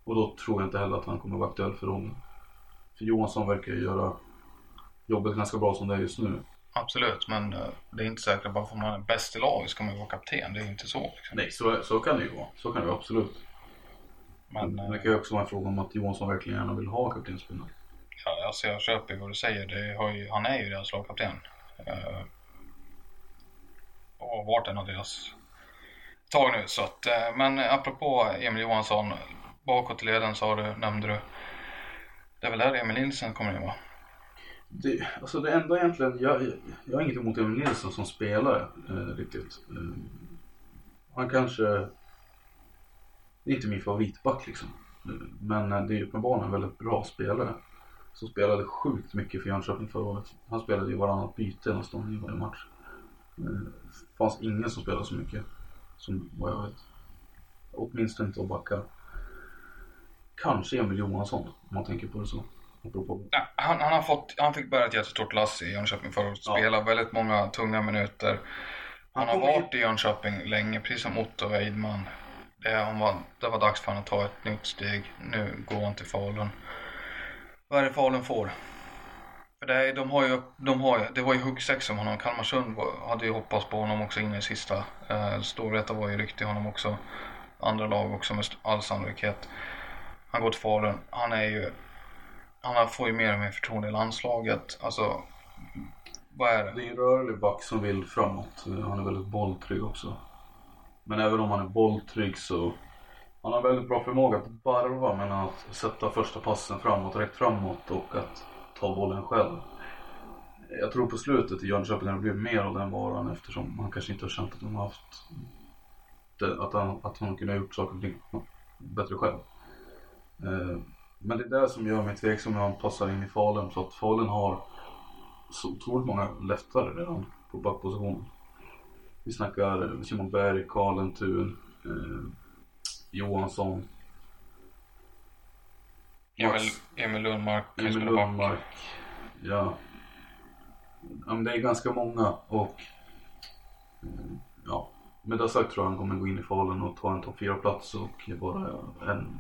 Och då tror jag inte heller att han kommer vara aktuell för rollen. För Johansson verkar ju göra jobbet ganska bra som det är just nu. Absolut, men eh, det är inte säkert bara för att man är bäst i laget ska man ju vara kapten. Det är inte så. Liksom. Nej, så, så kan det ju vara. Så kan det absolut. Men Men eh, det kan ju också vara en fråga om att Johansson verkligen gärna vill ha kaptensbindeln. ja, alltså jag köper ju vad du säger. Ju, han är ju deras lagkapten. Eh, och har varit en av deras tag nu. Så att, eh, men apropå Emil Johansson. Bakåt i leden sa du, nämnde du. Det är väl där Emil Nilsson kommer in va? Det, alltså det enda egentligen, jag, jag har inget emot Emil Nilsson som spelare eh, riktigt. Eh, han kanske, det är inte min favoritback liksom. Eh, men eh, det är ju uppenbarligen en väldigt bra spelare. Som spelade sjukt mycket för Jönköping förra året. Han spelade ju varannat byte nästan i varje match. Det fanns ingen som spelade så mycket. Som vad jag vet. Åtminstone inte av backar. Kanske Emil Johansson om man tänker på det så. Ja, han, han, har fått, han fick bära ett jättestort lass i Jönköping för att Ja. spela väldigt många tunga minuter. Han, Han har varit i Jönköping länge, precis som Otto Weidman. Det, var, det var dags för honom att ta ett nytt steg. Nu går han till Falun. Vad är det Falun får? För det, de har ju, de har ju, det var ju huggsex om honom. Kalmarsund var, hade ju hoppats på honom också in i sista. Eh, Storvreta var ju riktigt i honom också. Andra lag också med all sannolikhet. Han går till Falun. Han är ju, han får ju mer och mer förtroende i landslaget. Alltså, vad är det? Det är en rörlig back som vill framåt. Han är väldigt bolltrygg också. Men även om han är bolltrygg så han har väldigt bra förmåga att barva mellan att sätta första passen framåt, rätt framåt och att ta bollen själv. Jag tror på slutet i Jönköping har det blivit mer av den varan eftersom han kanske inte har känt att han har haft det, att han, att han kunde ha gjort saker och ting bättre själv. Eh, men det är det som gör mig tveksam när han passar in i Falun så att Falun har så otroligt många leftare redan på backpositionen. Vi snackar Simon Berg, Karlentun, eh, Johansson. Emil, Emil Lundmark Emil. Lundmark. Ja. ja men det är ganska många och eh, ja. Med det sagt tror jag han kommer gå in i Falun och ta en topp 4-plats och vara en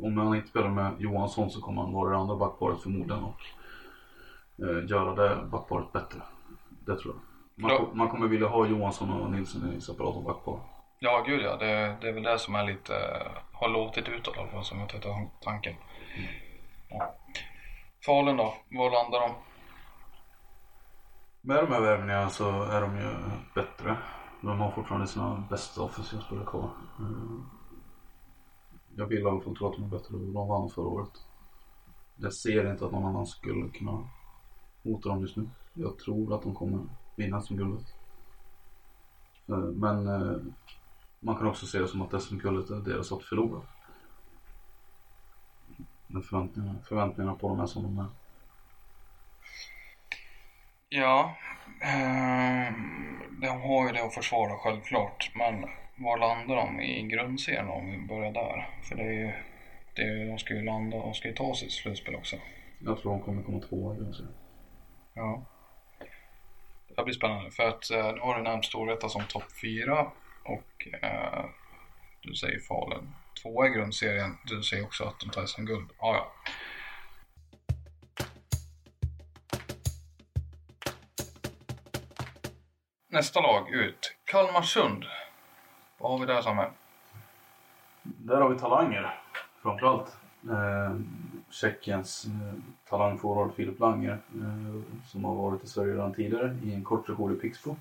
om han inte spelar med Johansson så kommer han vara det andra backparet förmodligen och eh, göra det backparet bättre. Det tror jag. Man, Ja. man kommer vilja ha Johansson och Nilsson i separata backpar. Ja, gud ja. Det, det är väl det som är lite, eh, har låtit utåt i alla fall, som jag tänkte tanken. Ja. Falun då? Var landar de? Med de här värvningarna så är de ju bättre. De har fortfarande sina bästa offensiva spelare kvar. Mm. Jag vill i alla fall tro att de är bättre. De vann förra året. Jag ser inte att någon annan skulle kunna hota dem just nu. Jag tror att de kommer vinna som guldet. Eh, Men eh, man kan också se det som att SM-guldet är deras att förlora. Men förväntningarna, förväntningarna på dem är som de är. Ja, eh, de har ju det att försvara självklart. Men var landar de i grundserien om vi börjar där? För det är ju, det är, de ska ju landa, de ska ju ta sitt slutspel också. Jag tror de kommer komma tvåa i grundserien. Ja. Det blir spännande för att eh, nu har du nämnt Storvreta som topp fyra och eh, du säger Falun tvåa i grundserien. Du säger också att de tar SM-guld. Ja, ja. Nästa lag ut. Kalmarsund. Vad har vi där Samuel? Där har vi talanger framförallt. Eh, Tjeckiens eh, talangforward Filip Langer eh, som har varit i Sverige redan tidigare i en kort session i Pixbo.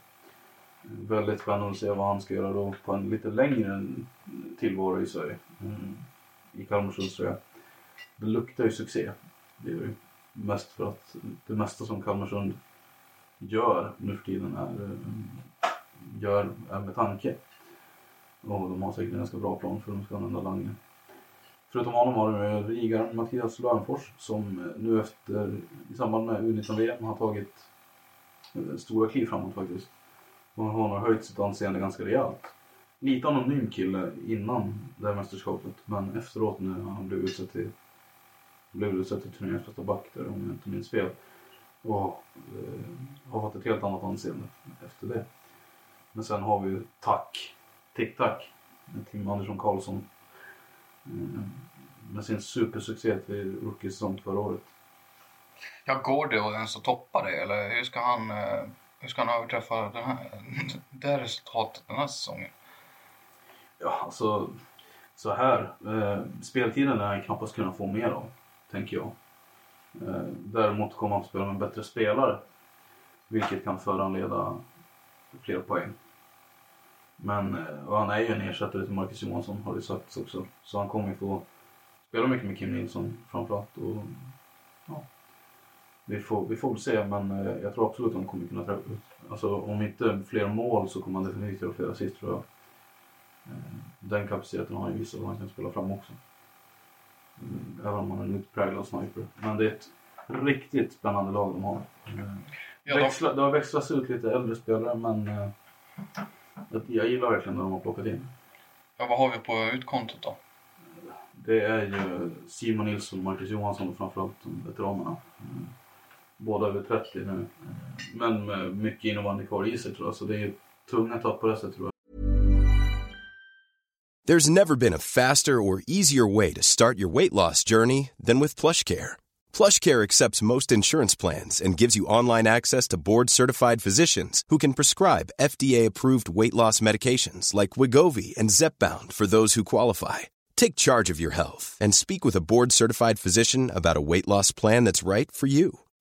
Väldigt spännande att se vad han ska göra då på en lite längre tillvaro i Sverige. Mm. I Kalmarsunds tror jag. Det luktar ju succé. Det gör ju mest för att det mesta som Kalmarsund gör nu för tiden är, eh, gör, är med tanke. Och de har säkert en ganska bra plan för hur de ska använda Lange. Förutom honom har de rigaren Mattias Lönnfors som eh, nu efter, i samband med U19-VM har tagit eh, stora kliv framåt faktiskt. Och han har höjt sitt anseende ganska rejält. Lite anonym kille innan det här mästerskapet men efteråt när han blev utsedd till, blev utsedd till turneringens bästa back där om jag inte minns fel. Och eh, har fått ett helt annat anseende efter det. Men sen har vi ju Tack, Tic-Tac, Tim Andersson Karlsson. Mm, med sin supersuccé till Rookies förra året. Ja, går det att ens att toppa det eller hur ska han, eh, hur ska han överträffa den här, *laughs* det här resultatet den här säsongen? Ja, alltså så här. Eh, speltiden är han knappast kunna få mer av, tänker jag. Eh, däremot kommer han att spela med en bättre spelare. Vilket kan föranleda fler poäng. Men eh, och han är ju en ersättare till Marcus Johansson har det sagts också. Så han kommer ju få spela mycket med Kim Nilsson framförallt. Och, ja, vi, får, vi får se men eh, jag tror absolut att han kommer kunna träffa ut. Alltså om inte fler mål så kommer han definitivt göra fler assist tror jag. Eh, Den kapaciteten har han ju visat att han kan spela fram också. Mm, Även om han är en utpräglad sniper. Men det är ett riktigt spännande lag de har. Eh, de, Växla, det har växlats ut lite äldre spelare men jag- gillar verkligen när de har plockat in. ja, vad har vi på utkontot då? Det är ju Simon Nilsson och Marcus Johansson framförallt, de veteranerna. Mm. Båda över 30 nu. Men med mycket innebandy kvar i sig tror jag. Så det är tunga tapp på det sättet tror jag. There's never been a faster or easier way to start your weight loss journey than with PlushCare. PlushCare accepts most insurance plans and gives you online access to board-certified physicians who can prescribe FDA-approved weight loss medications like Wigovi and Zepbound for those who qualify. Take charge of your health and speak with a board-certified physician about a weight loss plan that's right for you.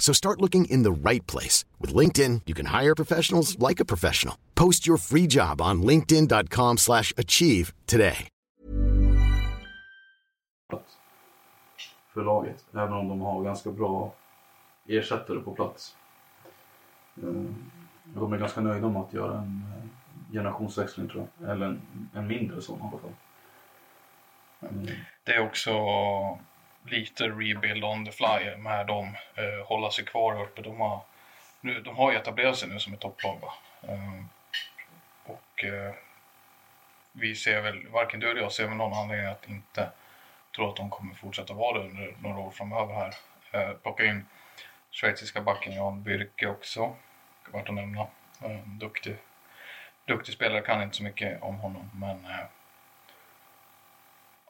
So start looking in the right place. With LinkedIn, you can hire professionals like a professional. Post your free job on linkedin.com slash achieve today. För laget, även om de har ganska bra ersättare på plats. Eh, De är ganska nöjda med att göra en eh, generationsväxling tror jag. Eller en, en mindre sån i alla fall. Mm. Det är också lite rebuild on the fly med dem. Eh, hålla sig kvar uppe. De har, nu, de har ju etablerat sig nu som ett topplag. Va? Eh, och eh, vi ser väl, varken du eller jag ser väl någon anledning att inte tro att de kommer fortsätta vara det under några år framöver här. Eh, plocka in schweiziska backen Jan Byrke också. Värt att nämna. Eh, duktig, duktig spelare, kan inte så mycket om honom men eh,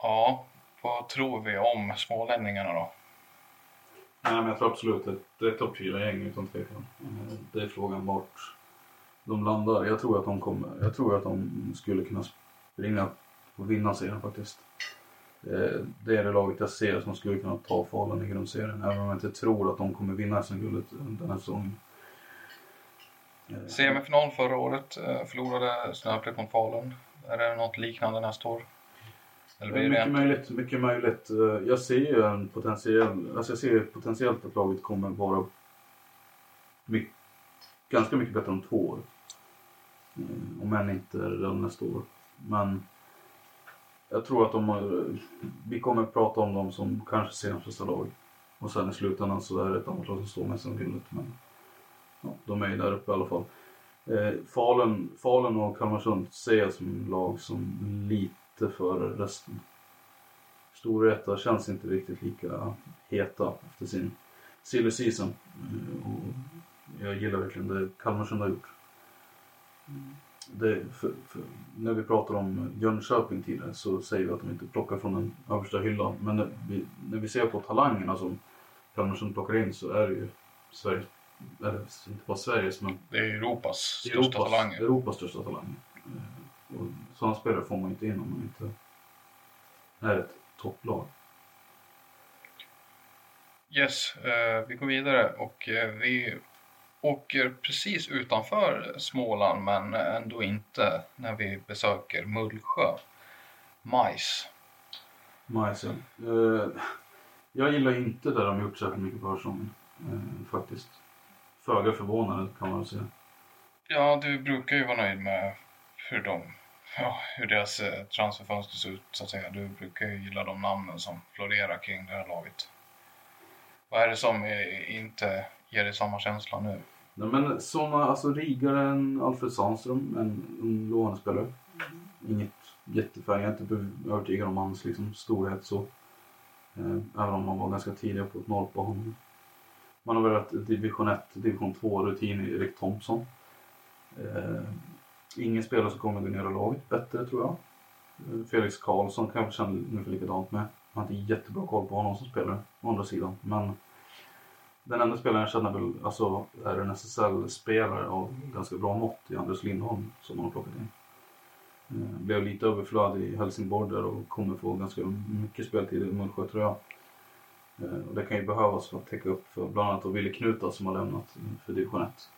Ja, vad tror vi om smålänningarna då? Nej, men jag tror absolut att det är topp 4-gäng utan tvekan. Eh, Det är frågan vart de landar. Jag tror att de kommer. Jag tror att de skulle kunna springa och vinna serien faktiskt. Eh, Det är det laget jag ser som skulle kunna ta Falun i grundserien. Även om jag inte tror att de kommer vinna SM-guldet den här säsongen. Eh, Semifinal förra året, förlorade Snöple mot Falun. Är det något liknande nästa år? Eller blir mycket möjligt, mycket möjligt. Eh, Jag ser ju en potentiell, alltså jag ser potentiellt att laget kommer vara my, ganska mycket bättre om två år. Eh, Om än inte redan nästa år. Men jag tror att de vi kommer prata om dem som kanske seriens bästa lag. Och sen i slutändan så är det ett annat lag som står med som guldet. Men ja, de är ju där uppe i alla fall. Eh, Falun, Falun och Kalmarsund ser jag som lag som lite före resten. Storvreta känns inte riktigt lika heta efter sin silly season. Eh, och jag gillar verkligen det Kalmarsund har gjort. För, för, när vi pratar om Jönköping tidigare så säger vi att de inte plockar från den översta hyllan. Men när vi, när vi ser på talangerna som Kalmarsund plockar in så är det ju Sverige, eller inte bara Sveriges men Det är Europas största Europas, talanger. Europas största talang. Och sådana spelare får man inte in om man inte är ett topplag. Yes, eh, vi går vidare och eh, vi åker precis utanför Småland men ändå inte när vi besöker Mullsjö. Majs. Majsen. Eh, jag gillar inte där de gjort särskilt mycket på försäsongen. Eh, faktiskt. Föga förvånande kan man väl säga. Ja, du brukar ju vara nöjd med hur de ja, hur deras eh, transferfönster ser ut så att säga. Du brukar ju gilla de namnen som florerar kring det här laget. Vad är det som eh, inte ger dig samma känsla nu? Nej, men sådana, alltså Rigaren, Alfred Sandström, en ung lovande spelare. Inget jättefärg, jag är inte övertygad om hans liksom, storhet så. Eh, även om man var ganska tidig på ett noll på honom. Man har väl division 1, division 2 rutin i Erik Thompson. Eh, ingen spelare som kommer att i laget bättre tror jag. Felix Karlsson kan jag känna ungefär likadant med. Jag har inte jättebra koll på honom som spelare, å andra sidan. Men den enda spelaren jag känner väl alltså, är en SSL-spelare av ganska bra mått i Anders Lindholm som man har plockat in. Eh, blev lite överflödig i Helsingborg där och kommer få ganska mycket speltid i Mullsjö tror jag. Eh, och det kan ju behövas för att täcka upp för bland annat Wille Knuta som har lämnat eh, för division 1.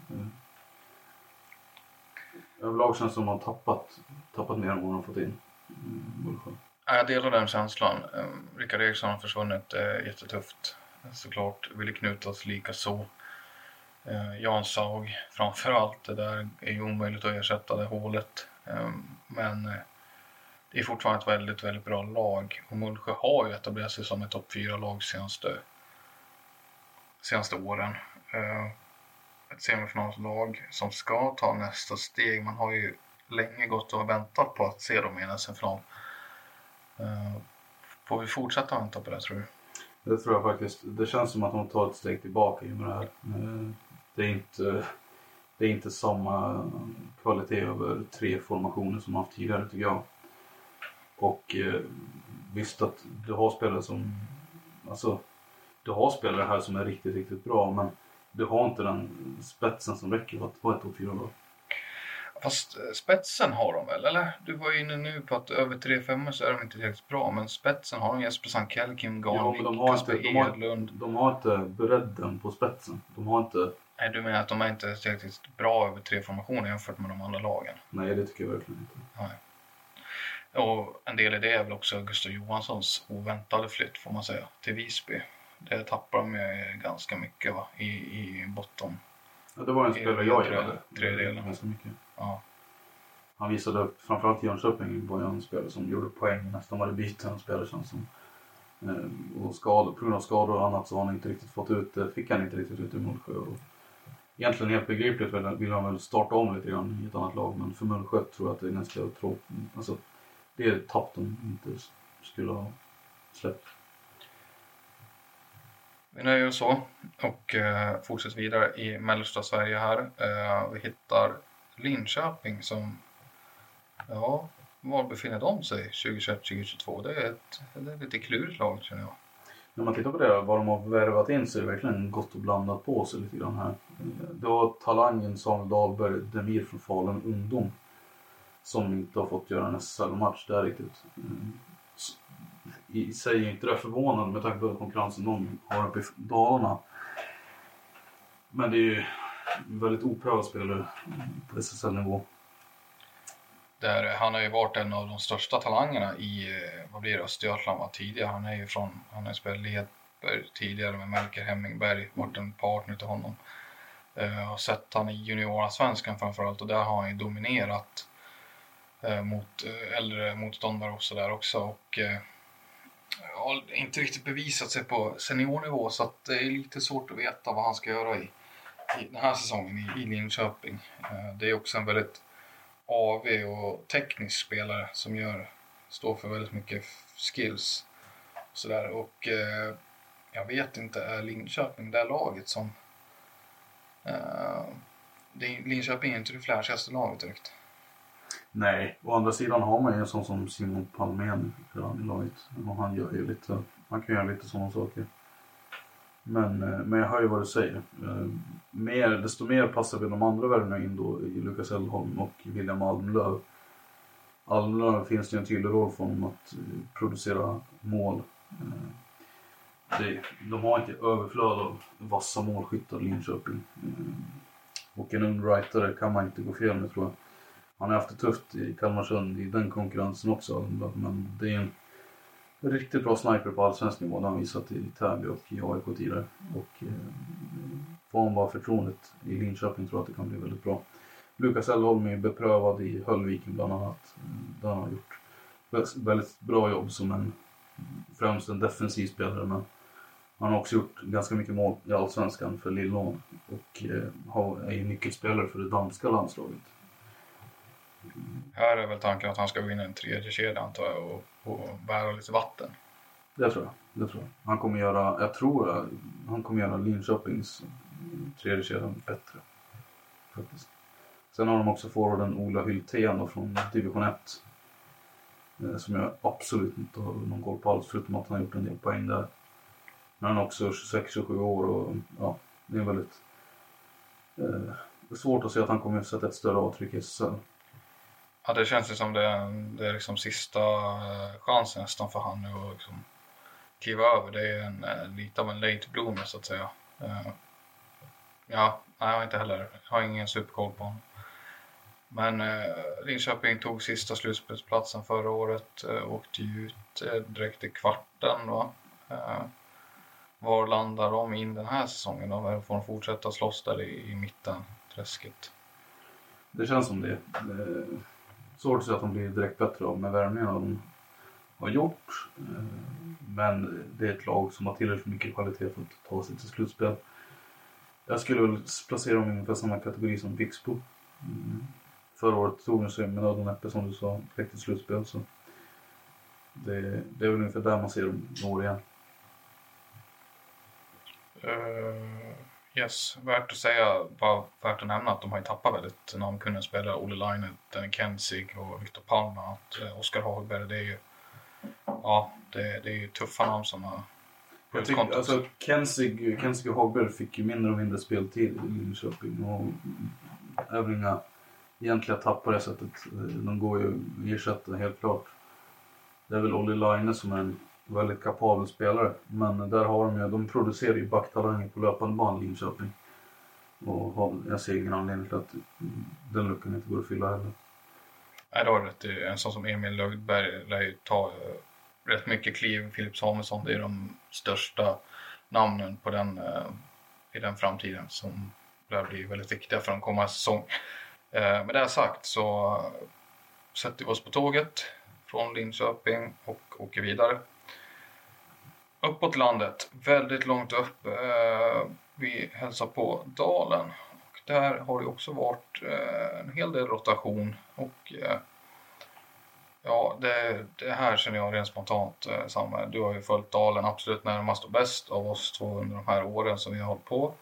Överlag känns det som att man tappat, tappat mer än vad man har fått in. Mm, Ja, Jag delar den känslan. Ehm, Rickard Eriksson har försvunnit, det är jättetufft. Såklart. Wille Knutas likaså. Eh, Jan Saug framförallt. Det där är ju omöjligt att ersätta det hålet. Eh, Men eh, det är fortfarande ett väldigt, väldigt bra lag. Och Mullsjö har ju etablerat sig som ett topp 4-lag senaste senaste åren. Eh, ett semifinalslag som ska ta nästa steg. Man har ju länge gått och väntat på att se dem i en SM-final. Eh, får vi fortsätta vänta på det tror du? Det tror jag faktiskt. Det känns som att de tar ett steg tillbaka i med det här. Eh, det är inte, det är inte samma kvalitet över tre formationer som man haft tidigare tycker jag. Och eh, visst att du har spelare som, alltså du har spelare här som är riktigt, riktigt bra men du har inte den spetsen som räcker för att vara ett topp 4-lag. Fast eh, spetsen har de väl? Eller? Du var ju inne nu på att över 3-5 så är de inte tillräckligt bra. Men spetsen har de Jesper Sankell, Kim Ja, Garnvik, men de har, Kasper inte, de, har, Edlund. de har inte bredden på spetsen. De har inte, Nej, du menar att de är inte tillräckligt bra över tre formationer jämfört med de andra lagen? nej det tycker jag verkligen inte. Nej. Och en del i det är väl också Gustav Johanssons oväntade flytt får man säga till Visby. Det tappar de ju ganska mycket va? I, i botten. Ja, det var en spelare jag gillade. tredjedelen. Ganska mycket. Ja. Han visade upp, framförallt i Jönköping var en spelare som gjorde poäng nästan varje byte han spelade känns som. Eh, Och skador, på grund av skador och annat så har han inte riktigt fått ut det, fick han inte riktigt ut i Mullsjö. Och egentligen helt begripligt vill han väl starta om lite grann i ett annat lag men för Mullsjö tror jag att det är ganska tråkigt. Alltså, det är ett tapp de inte skulle ha släppt. Vi nöjer oss så och eh, fortsätter vidare i mellersta Sverige här. Eh, vi hittar Linköping som, ja, var befinner de sig 2021-2022? Det är ett, det är lite klurigt lag känner jag. När man tittar på det, vad de har värvat in så är det verkligen gott och blandat på sig lite grann här. Det var talangen Samuel Dahlberg, Demir från Falun ungdom. Som inte har fått göra en SSL-match där riktigt. Mm. I sig är inte det förvånande med tanke på konkurrensen de har uppe i Dalarna. Men det är ju väldigt oprövad spelare på SSL-nivå. Där, han har ju varit en av de största talangerna i eh, vad blir det, Östergötland var tidigare. Han är ju från, han har ju spelat Ledberg tidigare med Melker Hemmingberg, varit en partner till honom. Eh, jag har sett han i juniorallsvenskan framförallt och där har han ju dominerat eh, mot äldre motståndare och sådär också. Och har inte riktigt bevisat sig på seniornivå så att det är lite svårt att veta vad han ska göra i, i den här säsongen i, i Linköping. Eh, det är också en väldigt AV och teknisk spelare som gör, står för väldigt mycket skills. Och sådär. Och eh, jag vet inte, är Linköping det laget som... Eh, det, är- Linköping är inte det flashigaste laget direkt. Nej, å andra sidan har man ju en sån som Simon Palmén redan i laget. Och han gör ju lite, han kan göra lite sådana saker. Men, eh, men jag hör ju vad du säger. Eh, mer, desto mer passar väl de andra värvningarna in då i Lukas Elholm och William Almlöv. Almlöv finns det ju en tydlig roll för honom att eh, producera mål. Det, de har inte överflöd av vassa målskyttar i Linköping. Och en ung rightare kan man inte gå fel med tror jag. Han har haft det tufft i Kalmarsund i den konkurrensen också. Men det är en riktigt bra sniper på allsvensk nivå. Det har han visat i Täby och i AIK tidigare. Och eh, får han bara förtroendet i Linköping tror jag att det kan bli väldigt bra. Lukas Elholm är beprövad i Höllviken bland annat. Där han har gjort väldigt bra jobb som en främst en defensiv spelare. Men han har också gjort ganska mycket mål i Allsvenskan för Lillån. Och eh, är ju nyckelspelare för det danska landslaget. Här är väl tanken att han ska gå in i en tredje kedja antar jag och, och bära lite vatten. Det tror jag. Det tror jag. Han kommer göra, jag tror han kommer göra Linköpings tredje kedjan bättre. Faktiskt. Sen har de också forwarden Ola Hyltén från division 1. Eh, som jag absolut inte har någon koll på alls förutom att han har gjort en del poäng där. Men han är också 26-27 år och ja, det är väldigt eh, svårt att se att han kommer att sätta ett större avtryck i SSL. Ja, det känns ju som det är, det är liksom sista eh, chansen nästan för han nu att liksom kliva över. Det är en, eh, lite av en late bloomer så att säga. Eh, ja, nej, jag har inte heller, jag har ingen superkoll på honom. Men eh, Linköping tog sista slutspelsplatsen förra året, eh, åkte ju ut eh, direkt i kvarten. Va? Eh, var landar de in den här säsongen då? Får de fortsätta slåss där i, i mitten, träsket? Det känns som det. det är svårt att säga att de blir direkt bättre av med värvningarna de har gjort. Eh, men det är ett lag som har tillräckligt mycket kvalitet för att ta sig till slutspel. Jag skulle väl placera dem i ungefär samma kategori som Pixbo. Mm. Förra året tog de sig med nöd och näppe som du sa direkt till slutspel. Så det, det är väl ungefär där man ser dem i år igen. Uh, yes, värt att säga, bara värt att nämna att de har ju tappat väldigt namnkunniga spelare. Olle Line, Danny Kensig och Viktor Palm. Att uh, Oskar Hagberg, det är ju ja, det, det är ju tuffa namn som har jag tycker, alltså, Kensig, Kensig och Hagberg fick ju mindre och mindre speltid i Linköping. Och inga egentliga tappar på det sättet. De går ju att ersätta helt klart. Det är väl Olli Line som är en väldigt kapabel spelare. Men där har de ju, de producerar ju backtalanger på löpande band Linköping. Och har, jag ser ingen anledning till att den luckan inte går att fylla heller. Nej, då har rätt. En sån som Emil Lögdberg lär ju ta eh, rätt mycket kliv. Filip Samuelsson, det är de största namnen på den, eh, i den framtiden som lär bli väldigt viktiga för en kommande säsong. Eh, med det sagt så sätter vi oss på tåget från Linköping och åker vidare. Uppåt landet, väldigt långt upp. Eh, vi hälsar på Dalen och där har det också varit eh, en hel del rotation och eh, ja, det, det, här känner jag rent spontant eh, Samuel. Du har ju följt Dalen absolut närmast och bäst av oss två under de här åren som vi har hållit på.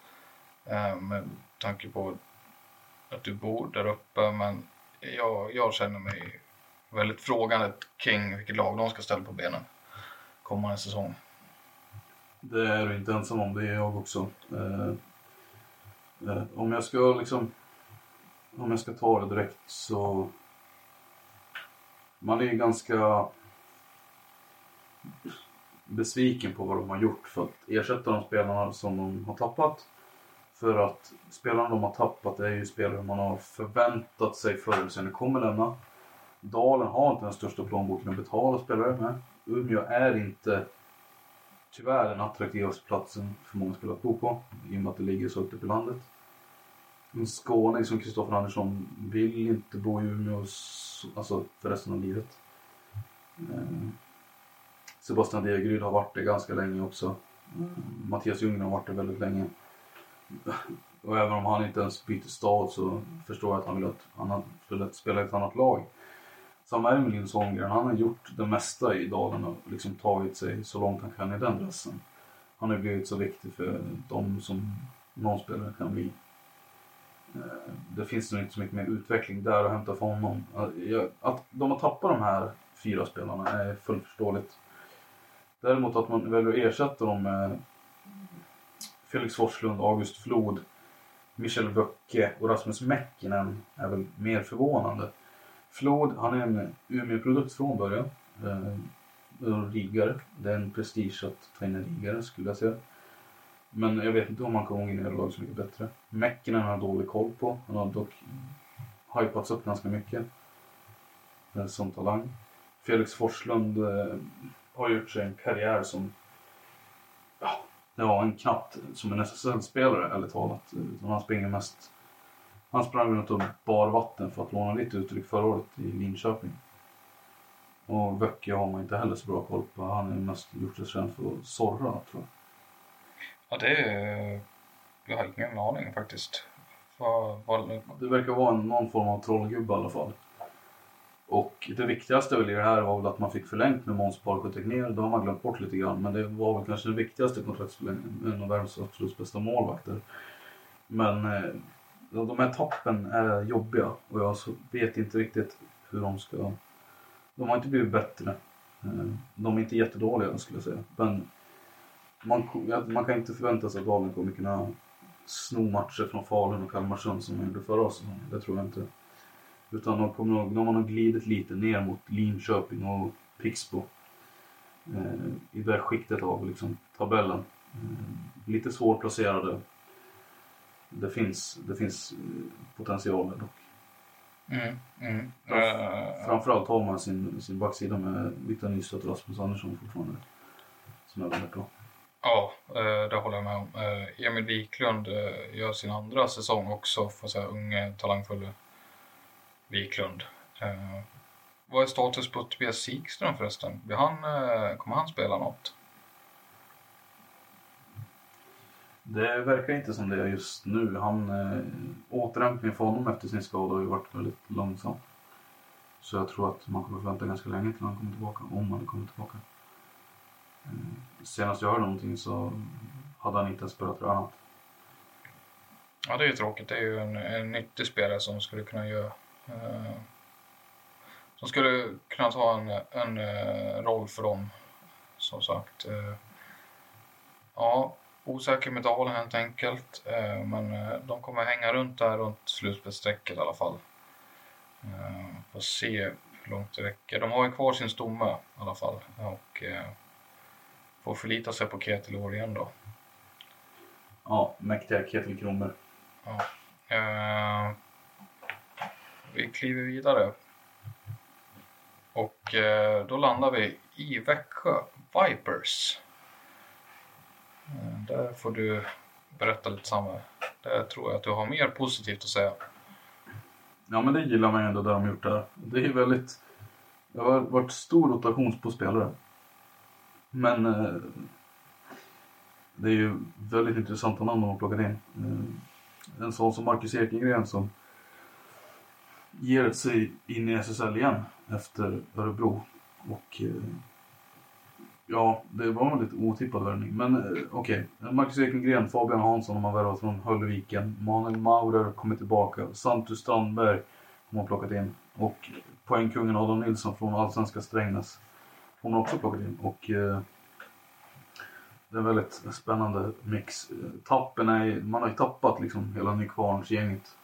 Eh, med tanke på att du bor där uppe men jag, jag känner mig väldigt frågande kring vilket lag de ska ställa på benen kommande säsong. Det är du inte ensam om, det är jag också. Eh, eh, om jag ska liksom... Om jag ska ta det direkt så... Man är ganska besviken på vad de har gjort för att ersätta de spelarna som de har tappat. För att spelarna de har tappat är ju spelare man har förväntat sig förr eller senare kommer lämna. Dalen har inte den största plånboken att betala spelare med. Umeå är inte tyvärr den attraktivaste platsen för många spelare att bo på i och med att det ligger så högt upp i landet. En skåning som Kristoffer Andersson vill inte bo i Umeå alltså för resten av livet. Eh, Sebastian Degeryd har varit det ganska länge också. Eh, Mattias Ljunggren har varit det väldigt länge. Och även om han inte ens byter stad så förstår jag att han vill att han spela i ett annat lag. Samma är med Holmgren. Han har gjort det mesta i Dalarna och liksom tagit sig så långt han kan i den dressen. Han har blivit så viktig för dem som någon spelare kan bli. Eh, det finns nog inte så mycket mer utveckling där att hämta för honom. Eh, att de har tappat de här fyra spelarna är fullt förståeligt. Däremot att man väljer att ersätta dem med Felix Forslund, August Flod, Michel Böcke och Rasmus Mäckinen är väl mer förvånande. Flod, han är en Umeå-produkt från början. Eh, riggare. Det är en prestige att ta in en riggare skulle jag säga. Men jag vet inte om han kommer in i laget så mycket bättre. Mäcken har jag dålig koll på. Han har dock hypats upp ganska mycket. Eh, som talang. Felix Forslund eh, har gjort sig en karriär som ja, ja en knappt som en SSL-spelare ärligt talat. Eh, han springer mest han sprang runt och bar vatten för att låna lite uttryck förra året i Linköping. Och Böcke har man inte heller så bra koll på. Han har mest gjort sig känd för att sorra tror jag. Ja, det är... Jag har ingen aning faktiskt. Det verkar vara någon form av trollgubbe i alla fall. Och det viktigaste väl i det här var väl att man fick förlängt med Måns Park Tegnér. Det har man glömt bort lite grann. Men det var väl kanske den viktigaste kontraktsförlängningen. En av världens absolut bästa målvakter. Men eh, de här tappen är jobbiga. Och jag vet inte riktigt hur de ska... De har inte blivit bättre. Eh, de är inte jättedåliga skulle jag säga. Men man, man kan inte förvänta sig att Dalen kommer kunna sno matcher från Falun och Kalmarsund som de gjorde förra säsongen. Det tror jag inte. Utan de, kommer de har nog glidit lite ner mot Linköping och Pixbo. Eh, I det skiktet av liksom, tabellen. Eh, lite svårplacerade. Det finns, det finns potential dock. Mm, mm. Uh, Framförallt har man sin, sin backsida med Viktor Nystedt och Rasmus Andersson fortfarande. Som är väldigt bra. Ja, eh, det håller jag med om. Eh, Emil Wiklund gör sin andra säsong också för att säga unge talangfulle Wiklund. Vad är status på Tobias Sikström förresten? Han, kommer han spela något? Det verkar inte som det är just nu. Han, eh, återhämtningen för honom efter sin skada har ju varit väldigt långsam. Så jag tror att man kommer vänta ganska länge till han kommer tillbaka, om han kommer tillbaka. Eh, senast jag hörde någonting så hade han inte ens börjat tränat. Ja, det är ju tråkigt. Det är ju en, en nyttig spelare som skulle kunna göra... Eh, som skulle kunna ta en, en eh, roll för dem, som sagt. Eh, ja, osäker med Dalen helt enkelt. Eh, men eh, de kommer hänga runt där runt slutspelsstrecket i alla fall. Eh, får se hur långt det räcker. De har ju kvar sin stomme i alla fall. Och får förlita sig på Ketil i år igen då. Ja, mäktiga Ketil Kronberg. Ja. Vi kliver vidare. Och då landar vi i Växjö Vipers. Eh, där får du berätta lite samma. Där tror jag att du har mer positivt att säga. Ja men det gillar man ju ändå det de gjort där. Det är väldigt... Det har varit stor rotation på spelare. Men eh, det är ju väldigt intressanta namn de har plockat in. Eh, en sån som Marcus Ekengren som ger sig in i SSL igen efter Örebro. Och eh, ja, det var en lite otippad värvning. Men eh, okej, Marcus Ekengren, Fabian Hansson har man värvat från Höllviken. Manuel Maurer kommer tillbaka. Santu Strandberg har man plockat in. Och poängkungen Adam Nilsson från Allsvenska Strängnäs har man också plockat in. Och eh, det är en väldigt spännande mix. Tappen är, man har ju tappat liksom hela Nykvarnsgänget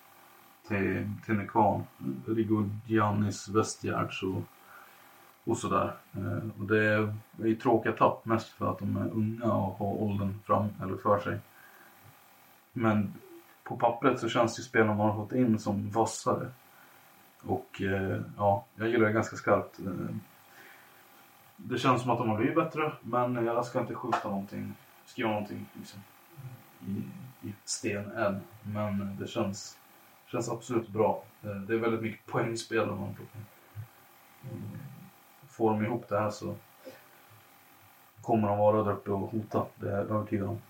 till, till Nykvarn. Riggo Giannis, Westgärds och, och sådär. Eh, och det är, ju tråkiga tapp mest för att de är unga och har åldern fram eller för sig. Men på pappret så känns ju spelarna man har fått in som vassare. Och eh, ja, jag gillar det ganska skarpt. Eh, det känns som att de har blivit bättre men jag ska inte skjuta någonting, skriva någonting liksom, i, i sten än. Men det känns, känns absolut bra. Det är väldigt mycket poängspel om man plockar. Får de ihop det här så kommer de vara där uppe och hota. Det är jag övertygad om.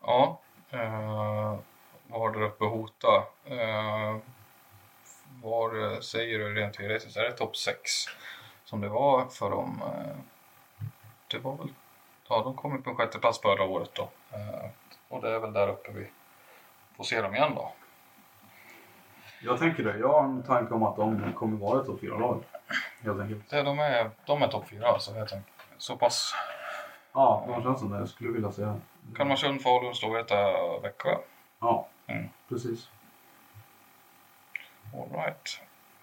Ja, eh, var där uppe och hota. Eh, var säger du rent teoretiskt, är det topp 6 som det var för dem? Eh, det var väl, ja de kom ju på en sjätte plats förra året då. Eh, och det är väl där uppe vi får se dem igen då. Jag tänker det. Jag har en tanke om att de kommer vara ett topp 4-lag. Helt enkelt. Det, de är, de är topp 4 alltså helt enkelt. Så pass. Ja, de känns som det. Jag skulle vilja säga. Kalmarsund, Falun, Storvreta, Växjö. Ja, Mm. precis. All right.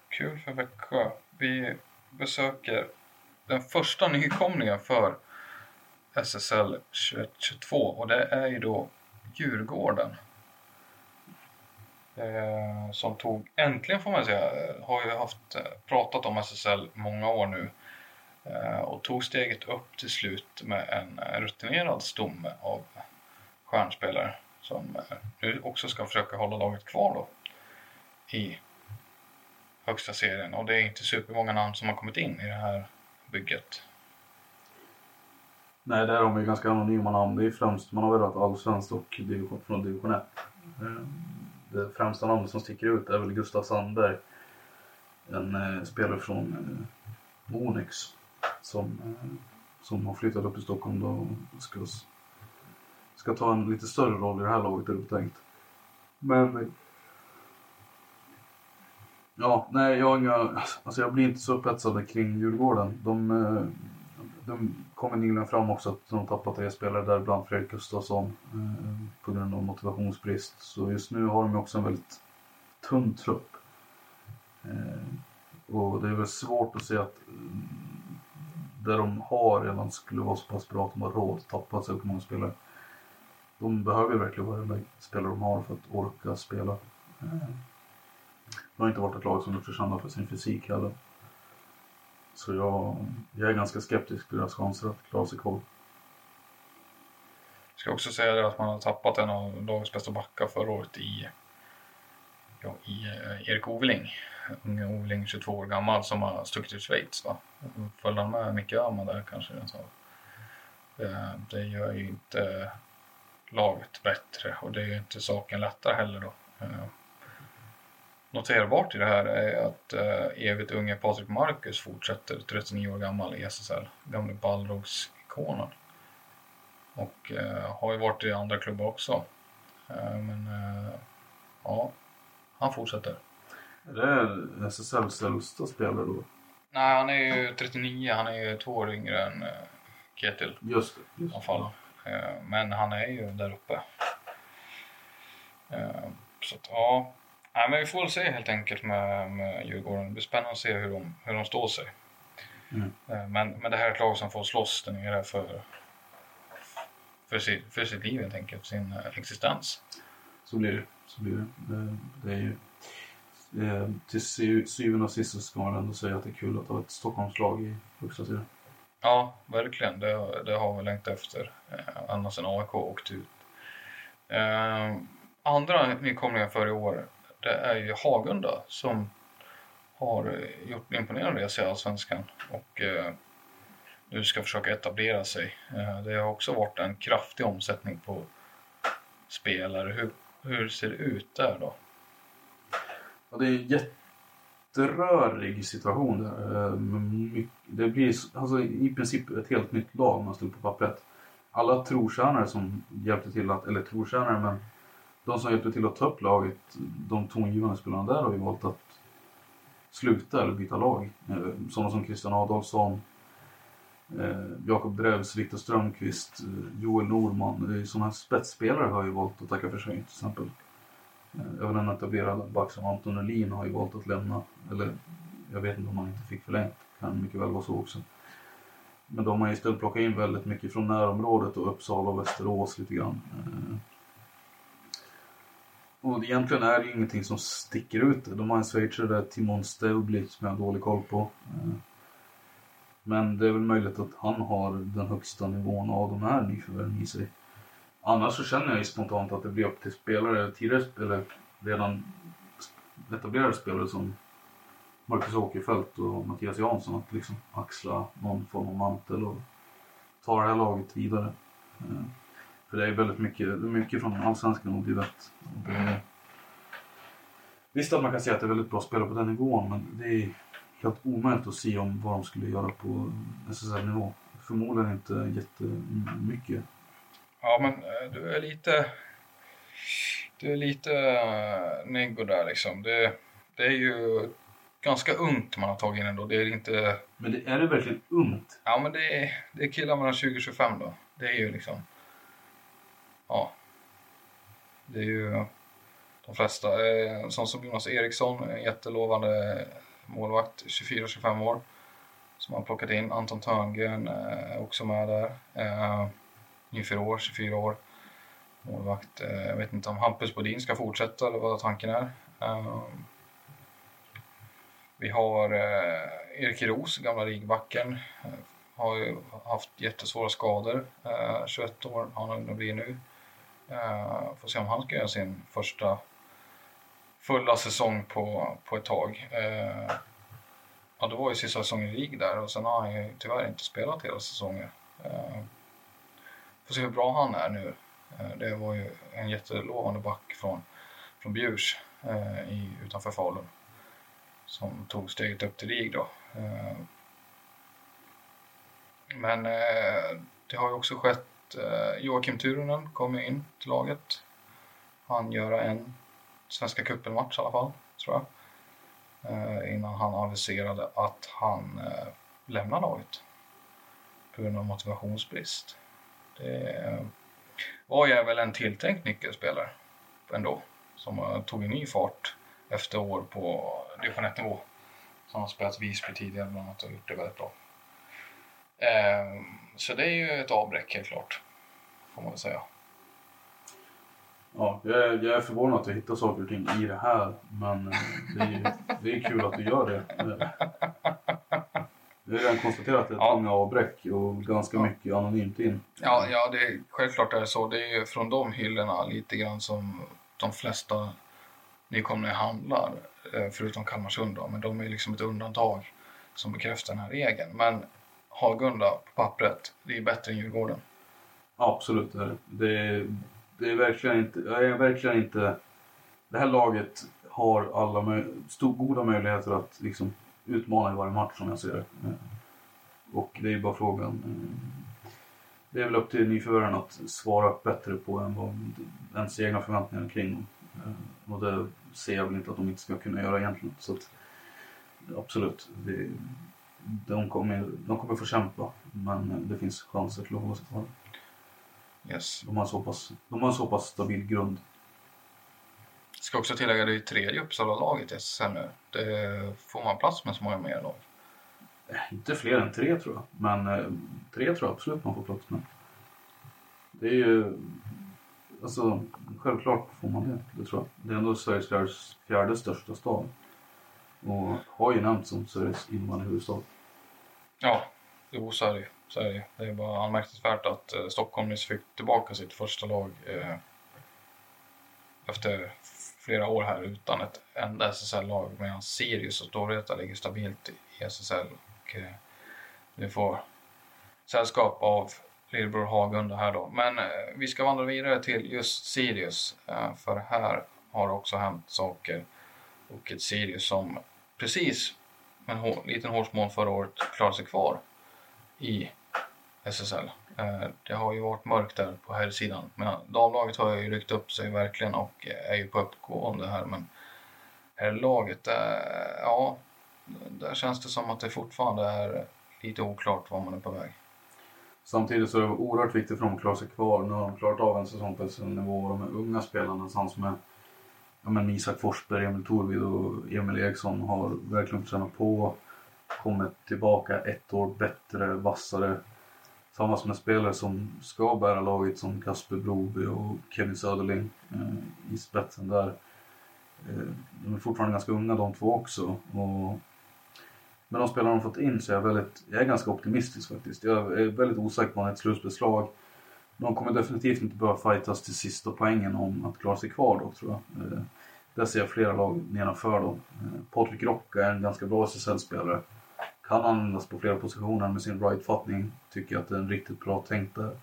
Kul för Växjö. Vi besöker den första nykomlingen för SSL 21-22 och det är ju då Djurgården. Eh, som tog, äntligen får man säga, har ju haft eh, pratat om SSL många år nu. Eh, och tog steget upp till slut med en rutinerad stomme av stjärnspelare som eh, nu också ska försöka hålla laget kvar då i högsta serien. Och det är inte supermånga namn som har kommit in i det här bygget. Nej, där har de ju ganska anonyma namn. Det är främst, man har väl varit allsvenskt och division, från division 1. Det främsta namnet som sticker ut är väl Gustav Sandberg. En eh, spelare från eh, Onyx som, eh, som har flyttat upp till Stockholm då och ska, ska ta en lite större roll i det här laget är det tänkt. Men eh, Ja, nej jag har inga, alltså jag blir inte så upphetsad kring Djurgården. De, eh, de kommer nyligen fram också att de tappat tre spelare däribland Fredrik Gustafsson eh, på grund av motivationsbrist. Så just nu har de också en väldigt tunn trupp. Eh, och det är väl svårt att se att mm, det de har redan skulle vara så pass bra att de har råd att tappa så många spelare. De behöver verkligen varenda spelare de har för att orka spela. Eh, det har inte varit ett lag som gjort sig kända för sin fysik heller. Så jag, jag är ganska skeptisk till deras chanser att klara sig kvar. Jag ska också säga det att man har tappat en av lagets bästa backar förra året i, ja, i eh, Erik Oveling. Unge Oveling, 22 år gammal, som har stuckit till Schweiz. Va? Följde han med Micke Öhman där kanske? Så. Det, det gör ju inte laget bättre och det är ju inte saken lättare heller då. Eh, Noterbart i det här är att eh, evigt unge Patrik Marcus fortsätter 39 år gammal i SSL, gamle Balrogs-ikonen. Och eh, har ju varit i andra klubbar också. Eh, men eh, ja, han fortsätter. Är det SSLs äldsta spelare då? Nej, han är ju 39, han är ju två år yngre än eh, Ketil. Just det. I Just alla fall. Eh, Men han är ju där uppe. Så att, ja. Nej, men vi får väl se helt enkelt med, med Djurgården. Det blir spännande att se hur de, hur de står sig. Mm. Eh, Men, men det här är ett lag som får slåss där nere för, för, sitt, för sitt liv helt enkelt, för sin eh, existens. Så blir det. Så blir det. det, det är ju, eh, till sy- syvende och sist så ska man ändå säga att det är kul att ha ett Stockholmslag i högsta serien. Ja, verkligen. Det, det har vi längtat efter. Eh, ända sedan AIK åkte ut. Eh, andra nykomlingar för i år, det är ju Hagunda som har eh, gjort en imponerande resa i Allsvenskan och eh, nu ska försöka etablera sig. Eh, det har också varit en kraftig omsättning på spelare. Hur, hur ser det ut där då? Ja, det är en jätterörig situation där. Eh, det blir alltså, i princip ett helt nytt lag om man står på pappret. Alla trotjänare som hjälpte till att, eller trotjänare men de som hjälpte till att ta upp laget, de tongivande spelarna där har ju valt att sluta eller byta lag. Eh, sådana som Christian Adolfsson, eh, Jakob Drevs, Viktor Strömqvist, eh, Joel Norman. Sådana här spetsspelare har ju valt att tacka för sig till exempel. Även en etablerad back som Anton Elin har ju valt att lämna. Eller jag vet inte om han inte fick förlängt. Kan mycket väl vara så också. Men de har istället plockat in väldigt mycket från närområdet och Uppsala och Västerås lite grann. Och egentligen är det ju ingenting som sticker ut. De har en schweizare där, Timon Stelblitz, som jag har dålig koll på. Eh, Men det är väl möjligt att han har den högsta nivån av de här nyförvärven i sig. Annars så känner jag ju spontant att det blir upp till spelare, tidigare eller redan etablerade spelare som Marcus Åkerfeldt och Mattias Jansson att liksom axla någon form av mantel och ta det här laget vidare. Eh, Eh, För det är väldigt mycket, mycket från allsvenskan och divet. Och det är- Visst att man kan säga att det är väldigt bra spelare på den nivån men det är helt omöjligt att se om vad de skulle göra på SSL-nivå. Förmodligen inte jättemycket. Ja, men eh, du är lite... Du är lite uh, neggo där liksom. Det, det är ju ganska ungt man har tagit in ändå. Det är inte... Men det, är det verkligen ungt? Ja, men det är, det är killar mellan 20 och 25 då. Det är ju liksom... Ja. Det är ju de flesta. Eh, sån som Jonas Eriksson, en jättelovande målvakt, 24-25 år. Som har plockat in. Anton Törngren är också med där. Eh, Inför år, 24 år. Målvakt. Eh, jag vet inte om Hampus Bodin ska fortsätta eller vad tanken är. Vi har Erik Ros, gamla rigbacken. Har ju haft jättesvåra skador. 21 år har han hunnit bli nu. Eh, får se om han ska göra sin första fulla säsong på, på ett tag. Eh, ja, det var ju sista säsongen i RIG där och sen har han ju tyvärr inte spelat hela säsongen. Eh, får se hur bra han är nu. Eh, det var ju en jättelovande back från, från Bjurs eh, i, utanför Falun som tog steget upp till RIG då. Eh, men eh, det har ju också skett, att eh, Joakim Turunen kom ju in till laget. Han göra en Svenska cupen-match i alla fall, tror jag. Eh, innan han aviserade att han eh, lämnar laget. På grund av motivationsbrist. Det var jag väl en tilltänkt nyckelspelare ändå. Som tog en ny fart efter år på division 1-nivå. Som har spelat Visby tidigare bland annat och gjort det väldigt bra så det är ju ett avbräck helt klart. Får man väl säga. Ja, jag är, jag är förvånad att du hittar saker och ting i det här. Men eh, det är, ju- det är kul att du gör det. Vi har redan konstaterat att det är ett Ja. många avbräck och ganska mycket anonymt in. Ja, ja det är, självklart är det så. Det är ju från de hyllorna lite grann som de flesta nykomlingar handlar. eh, Förutom Kalmarsund då, men de är liksom ett undantag som bekräftar den här regeln. Men Hagunda på pappret, det är bättre än Djurgården. Absolut. Det är det. Det är verkligen inte, jag är verkligen inte... Det här laget har alla möj, stor, goda möjligheter att liksom utmana i varje match som jag ser det. Och det är ju bara frågan. Eh, det är väl upp till nyförvärven att svara bättre på än vad ens egna förväntningar kring dem. Eh, och det ser jag väl inte att de inte ska kunna göra egentligen. Så att, absolut, det, de, kommer, de kommer få kämpa. Men det finns chanser till att hålla sig kvar. Yes. De har så pass, de har en så pass stabil grund. Ska också tillägga det är tredje Uppsala-laget i SSL nu. Det får man plats med så många mer lag. Eh, Inte fler än tre tror jag. Men eh, tre tror jag absolut man får plats med. Det är ju... Alltså, självklart får man det. Det tror jag. Det är ändå Sveriges fjärde största stad. Och har ju nämnts som Sveriges invandrarhuvudstad. Ja, jo så är det ju. så är det. Det är bara anmärkningsvärt att eh, Stockholm nyss fick tillbaka sitt första lag eh, efter flera år här utan ett enda SSL-lag medan Sirius och Storvreta ligger stabilt i SSL. Och, eh, vi får sällskap av Lillebror Hagunda här då. Men eh, vi ska vandra vidare till just Sirius eh, för här har det också hänt saker och ett Sirius som precis med en liten hårsmån förra året klara sig kvar i SSL. Eh, det har ju varit mörkt där på här sidan. Men damlaget har ju ryckt upp sig verkligen och är ju på uppgående här. Men här laget, eh, ja, där känns det som att det fortfarande är lite oklart var man är på väg. Samtidigt så är det oerhört viktigt för dem att klara sig kvar. Nu har de klarat av en säsong på SSL-nivå och de är unga spelarna. som är ja, men Isak Forsberg, Emil Torvid och Emil Eriksson har verkligen tränat på. Kommit tillbaka ett år bättre, vassare. Tillsammans med spelare som ska bära laget som Kasper Broby och Kenny Söderling eh, i spetsen där. Eh, de är fortfarande ganska unga de två också. Och med de spelare de fått in så är jag, väldigt, jag är ganska optimistisk faktiskt. Jag är väldigt osäker på ett slutspelslag. De kommer definitivt inte behöva fightas till sista poängen om att klara sig kvar då tror jag. Eh, där ser jag flera lag nedanför dem. Eh, Patrik Rocka är en ganska bra SSL-spelare. Kan användas på flera positioner med sin right-fattning. Tycker jag att det är en riktigt bra tänk där.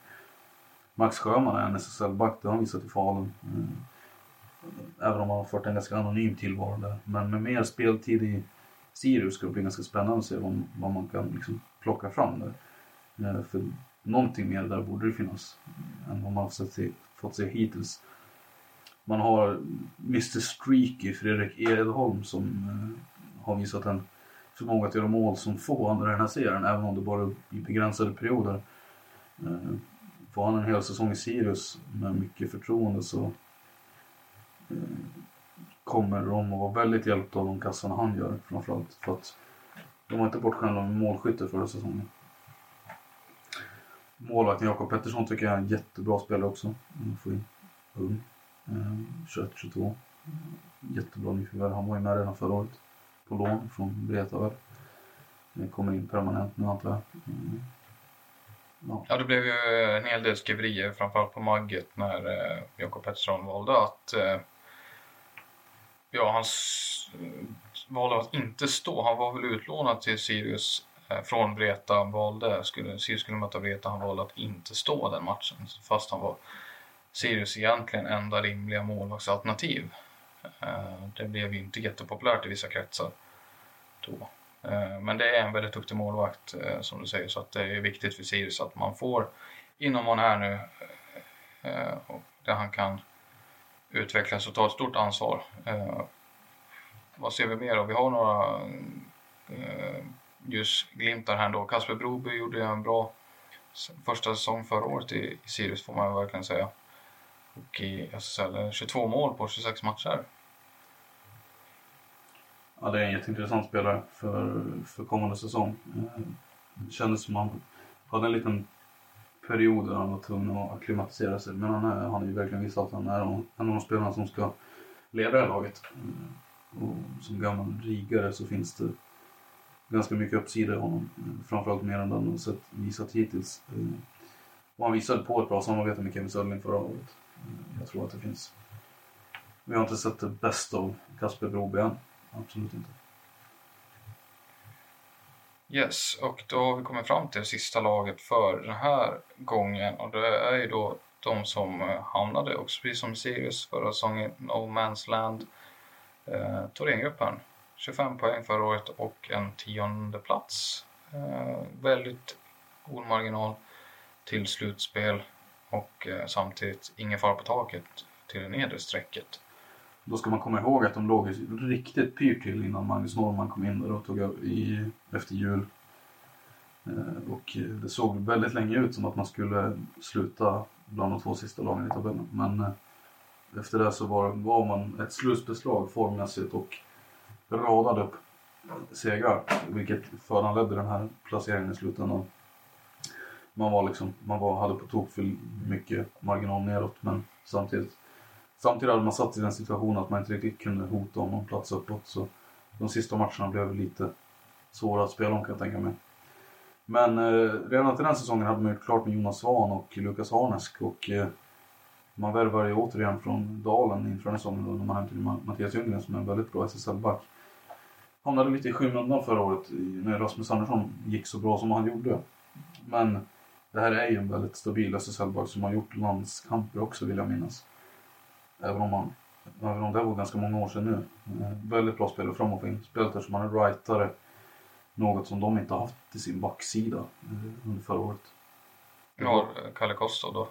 Max Sjöman är en SSL-back, det har han visat i Falun. Eh, även om han har fört en ganska anonym tillvaro där. Men med mer speltid i Sirius ska det bli ganska spännande att se vad, vad man kan liksom plocka fram där. Eh, för någonting mer där borde det finnas än vad man har fått se hittills. Man har Mr Streaky, Fredrik Edholm, som eh, har visat en förmåga att göra mål som få andra i den här serien, även om det bara är i begränsade perioder. Eh, Får han en hel säsong i Sirius med mycket förtroende så eh, kommer de att vara väldigt hjälpta av de kassarna han gör framförallt. För att de var inte bortskämda med målskytte förra säsongen. Målvakten Jakob Pettersson tycker jag är en jättebra spelare också. Mm, ung. Ehm, 21-22. Jättebra nyförvärv. Han var ju med redan förra året. På lån från Vreta väl. Eh, kommer in permanent nu antar jag. Mm. Ja. Ja, det blev ju en hel del skriverier, framförallt på Magget, när eh, Jakob Pettersson valde att eh, ja, han valde att inte stå. Han var väl utlånad till Sirius eh, från Vreta. Valde, skulle, Sirius skulle möta Vreta. Han valde att inte stå den matchen. Fast han var Sirius egentligen enda rimliga målvaktsalternativ. Eh, det blev ju inte jättepopulärt i vissa kretsar då. Eh, men det är en väldigt duktig målvakt eh, som du säger så att det är viktigt för Sirius att man får inom man är nu och där han kan utvecklas och ta ett stort ansvar. Vad ser vi mer då? Vi har några ljusglimtar här ändå. Kasper Broby gjorde en bra första säsong förra året i Sirius får man verkligen säga. Och i alltså SSL 22 mål på 26 matcher. Ja, det är en jätteintressant spelare för, för kommande säsong. Eh, det kändes som han hade en liten period där han var tvungen att acklimatisera sig. Men han, är, han har ju verkligen visat att han är en av de spelarna som ska leda det här laget. Eh, och som gammal rigare så finns det ganska mycket uppsida i honom. Eh, framförallt mer än den han sett, visat hittills. Och han visade på ett bra samarbete med Kevin Söderling förra året. Jag tror att det finns. Vi har inte sett det bästa av Kasper Broby än. Absolut inte. Yes, och då har vi kommit fram till det sista laget för den här gången och det är ju då de som eh, hamnade också precis som Sirius förra säsongen, No Man's Land. Eh, Thorengruppen, 25 poäng förra året och en tionde plats. Eh, väldigt god marginal till slutspel och eh, samtidigt ingen fara på taket till det nedre strecket. Då ska man komma ihåg att de låg riktigt pyrt till innan Magnus Norman kom in där och tog över i, efter jul. Eh, och det såg väldigt länge ut som att man skulle sluta bland de två sista lagen i tabellen. Men eh, efter det så var, var man ett slutbeslag formmässigt och radade upp segrar. Vilket föranledde den här placeringen i slutändan. Man var liksom, man var, hade på tok för mycket marginal neråt men samtidigt Samtidigt hade man satt i den situationen att man inte riktigt kunde hota om någon plats uppåt. Så de sista matcherna blev lite svåra att spela om kan jag tänka mig. Men eh, redan till den säsongen hade man gjort klart med Jonas Svan och Lukas Harnesk. Och, eh, man värvade ju återigen från Dalen inför den säsongen då när man hämtade Mattias Ljunggren som är en väldigt bra SSL-back. Hamnade lite i skymundan förra året när Rasmus Andersson gick så bra som han gjorde. Men det här är ju en väldigt stabil SSL-back som har gjort landskamper också vill jag minnas. Även om, man, även om det var ganska många år sedan nu. Eh, väldigt bra spelare framåt och in. Spelat som han är rightare. Något som de inte haft i sin backsida eh, under förra året. Ja, Kalle Kosta då?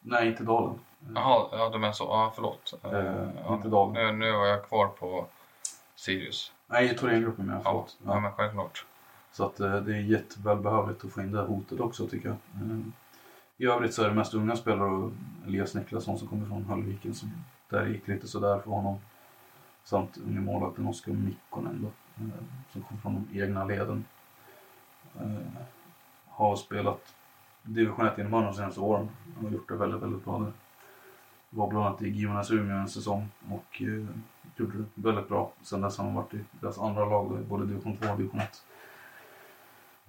Nej, inte Dalen. Jaha, ja, du menar så. Ja, förlåt. Eh, ja, inte Dalen. Nu, nu var jag kvar på Sirius. Nej, Thorengruppen menar jag. Ja, Förlåt. ja, men självklart. Så att eh, det är jättevälbehövligt att få in det hotet också tycker jag. Eh, I övrigt så är det mest unga spelare och Elias Niklasson som kommer från Höllviken Så där gick lite sådär för honom. Samt unge målvakten Oskar Mikkonen då, eh, som kom från de egna leden. Har spelat division 1 innebandy de senaste åren och har gjort det väldigt, väldigt bra där. Var bland annat i Givarnas Umeå en säsong och gjorde det väldigt bra. Sen dess har han varit i deras andra lag, i både division 2 och division 1.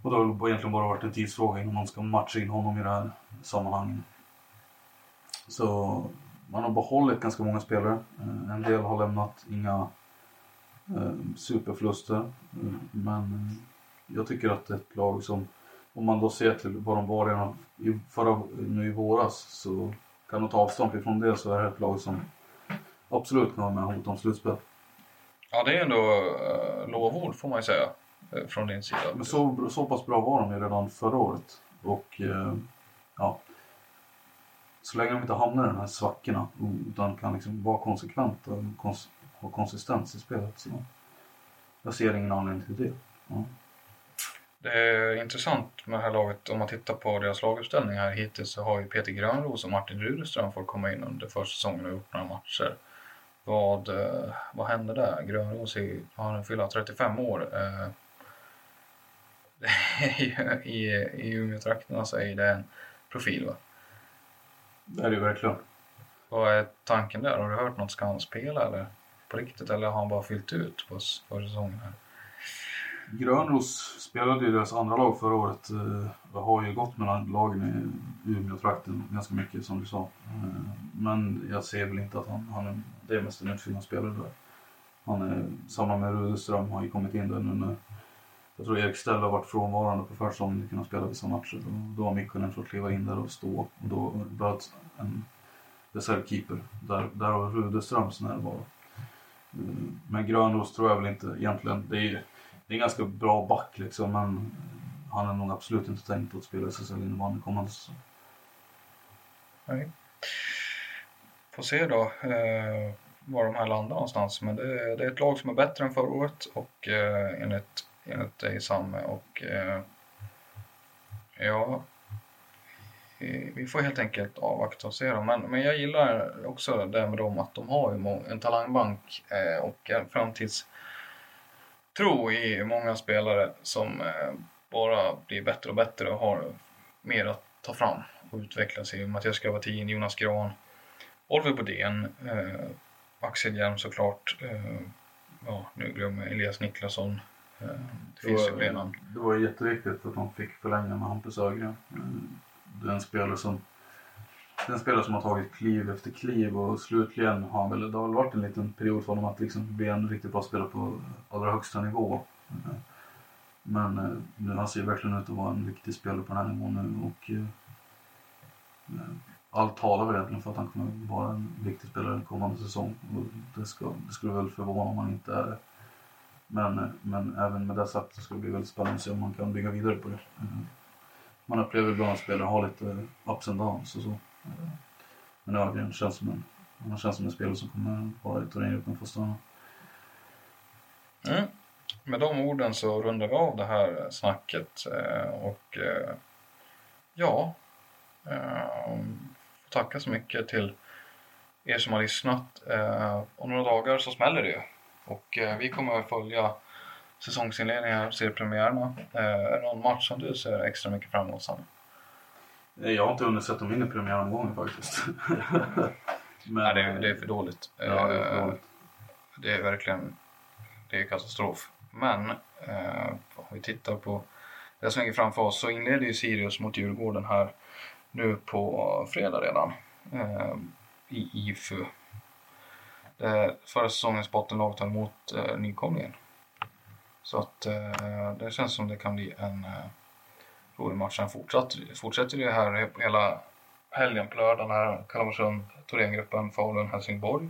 Och det har väl egentligen bara varit en tidsfråga innan man ska matcha in honom i det här sammanhanget. Så man har behållit ganska många spelare. Eh, en del har lämnat, inga eh, superförluster. Eh, men jag tycker att det är ett lag som, om man då ser till vad de var redan i, förra, nu i våras, så kan man ta avstånd ifrån det så är det ett lag som absolut kan vara med och hota om slutspel. Ja, det är ändå uh, lovord får man ju säga eh, Från din sida. Men så, så pass bra var de ju redan förra året. Och eh, ja, så länge de inte hamnar i de här svackorna utan kan liksom vara konsekventa och kons ha konsistens i spelet. Så jag ser ingen anledning till det. Ja. Det är intressant med det här laget. Om man tittar på deras laguppställning här hittills så har ju Peter Grönros och Martin Rudeström fått komma in under försäsongen och gjort några matcher. Vad, eh, vad hände där? Grönros är, han fyller 35 år. Eh, *laughs* I, i, Umeå-trakterna så är det en profil va? Det är det verkligen. Vad är tanken där? Har du hört något? Ska han spela eller på riktigt eller har han bara fyllt ut på s- försäsongen? Här? Grönros spelade ju deras andra lag förra året eh, och har ju gått mellan lagen i Umeå-trakten ganska mycket som du sa. Eh, Men jag ser väl inte att han, han är, det är mest en utfyllnadsspelare där. Han är, samma med Rudeström har ju kommit in där nu när jag tror Erik Stell har varit frånvarande på försäsongen och kunnat spela vissa matcher. Då har Mikkonen fått kliva in där och stå och då behövs en reservkeeper. Där, där har Rudeströms närvaro. Men Grönros tror jag väl inte egentligen. Det är, det är en ganska bra back liksom men han är nog absolut inte tänkt att spela SSL innebandy kommande säsong. Nej. Får se då eh, var de här landar någonstans. Men det, det är ett lag som är bättre än förra året och eh, enligt, enligt dig Samme. Och eh, ja, vi får helt enkelt avvakta och se dem. Men, men jag gillar också det med dem att de har ju en talangbank eh, och en framtidstro i många spelare som eh, bara blir bättre och bättre och har mer att ta fram och utveckla sig. Mattias Gravatin, Jonas Gran, Oliver Bodén, eh, Axel Hjelm såklart. Eh, ja, nu glömmer jag Elias Niklasson. Det finns ju namn. det var jätteviktigt att de fick förlänga med Hampus Ögren. Eh, Det är en spelare som det är en spelare som har tagit kliv efter kliv och slutligen har väl, det har väl varit en liten period för honom att liksom bli en riktigt bra spelare på allra högsta nivå. Men eh, nu han ser verkligen ut att vara en riktig spelare på den här nivån nu och eh, allt talar väl egentligen för att han kommer vara en viktig spelare kommande säsong. Och det, ska, det skulle väl förvåna om han inte är det. Men, men även med det sagt så ska det bli väldigt spännande att se om man kan bygga vidare på det. Eh, man upplever ibland att spelare har lite ups and downs och så. Eh, men Ögren känns som en, han känns som en spelare som kommer vara i turneringen för stanna. Mm. Med de orden så rundar vi av det här snacket eh, och ja, Tackar tacka så mycket till er som har lyssnat. Om några dagar så smäller det ju och vi kommer att följa säsongsinledningar, seriepremiärerna. Är det någon match som du ser extra mycket fram emot Sam? Jag har inte hunnit sätta mig in i premiäromgången faktiskt. *laughs* Men, Nej, det är, det är för dåligt. Ja, det är för dåligt. Det är verkligen det är katastrof. Men eh, om vi tittar på det som ligger framför oss så inleder ju Sirius mot Djurgården här nu på fredag redan eh, i IFU. Det förra säsongens bottenlag tar emot eh, nykomlingen. Så att eh, det känns som det kan bli en eh, rolig match. Sen fortsatt, fortsätter det här hela helgen på lördagen här. Kalmarsund, Thorengruppen, Falun, Helsingborg.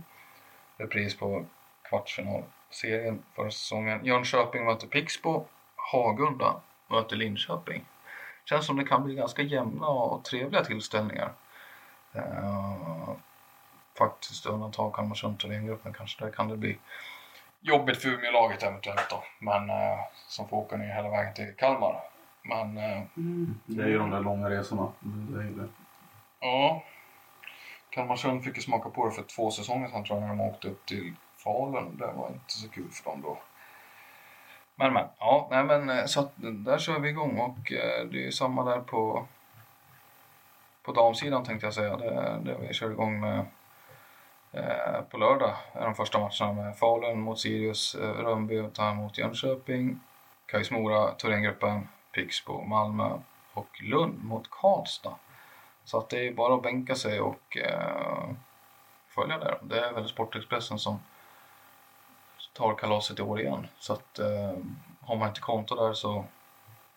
Repris på kvartsfinalserien förra säsongen. Jönköping möter Pixbo. Hagunda möter Linköping. Känns som det kan bli ganska jämna och trevliga tillställningar. Uh, faktiskt undantag Kalmarsund Thorengruppen kanske. Där kan det bli jobbigt för Umeålaget eventuellt då. Men uh, som får åka ner hela vägen till Kalmar. Men... Uh, mm. Det är ju de där långa resorna. Det är det. Ja. Kalmarsund fick ju smaka på det för två säsonger sedan tror jag när de åkte upp till Falun. Det var inte så kul för dem då. Men men, ja, nej men eh, så att där kör vi igång och eh, det är ju samma där på på damsidan tänkte jag säga. Det, det vi kör igång med eh, Eh, på lördag är de första matcherna med Falun mot Sirius, eh, Rönnby Rönnby tar mot Jönköping, Kais Mora, Thorengruppen, Pixbo, Malmö och Lund mot Karlstad. Så att det är bara att bänka sig och eh, följa det. Det är väl Sportexpressen som tar kalaset i år igen. Så att eh, har man inte konto där så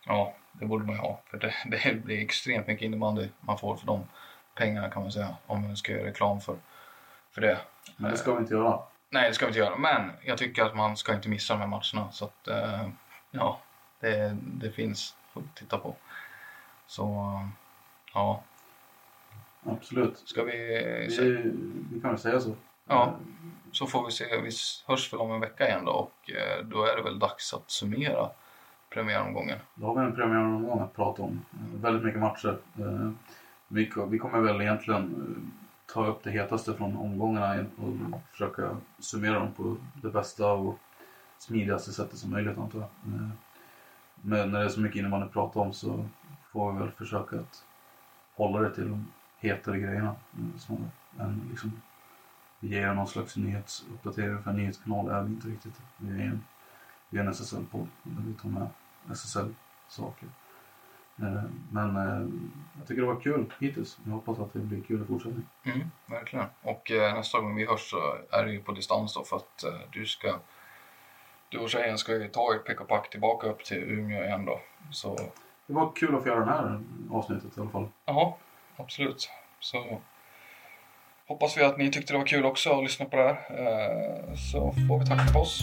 ja, det borde man ju ha. För det, *laughs* det blir extremt mycket innebandy man får för de pengarna kan man säga. Om man ska göra reklam för, för det. Men det ska vi inte göra. Nej, det ska vi inte göra. Men jag tycker att man ska inte missa de här matcherna. Så att eh, ja, det, det finns att titta på. Så ja. Absolut. Ska vi... Vi, vi kan väl säga så. Ja, så får vi se. Vi hörs väl om en vecka igen då och eh, då är det väl dags att summera premiäromgången. Då har vi en premiäromgång att prata om. Väldigt mycket matcher. Eh, vi kommer väl egentligen eh, ta upp det hetaste från omgångarna och försöka summera dem på det bästa och smidigaste sättet som möjligt antar jag. Eh, men när det är så mycket innebandy att prata om så får vi väl försöka att hålla det till de hetare grejerna. Eh, som liksom vi ger någon slags nyhetsuppdatering för en nyhetskanal är vi inte riktigt. Vi är en, vi är en SSL-podd där vi tar med SSL-saker. Eh, men eh, jag tycker det var kul hittills. Jag hoppas att det blir kul i fortsättningen. Mm, verkligen. Och eh, nästa gång vi hörs så är det ju på distans då för att du ska du och tjejen ska ju ta ert pick och pack tillbaka upp till Umeå igen då. Så... Det var kul att få göra det här avsnittet i alla fall. Ja, absolut. Så hoppas vi att ni tyckte det var kul också att lyssna på det här. Så får vi tacka för oss.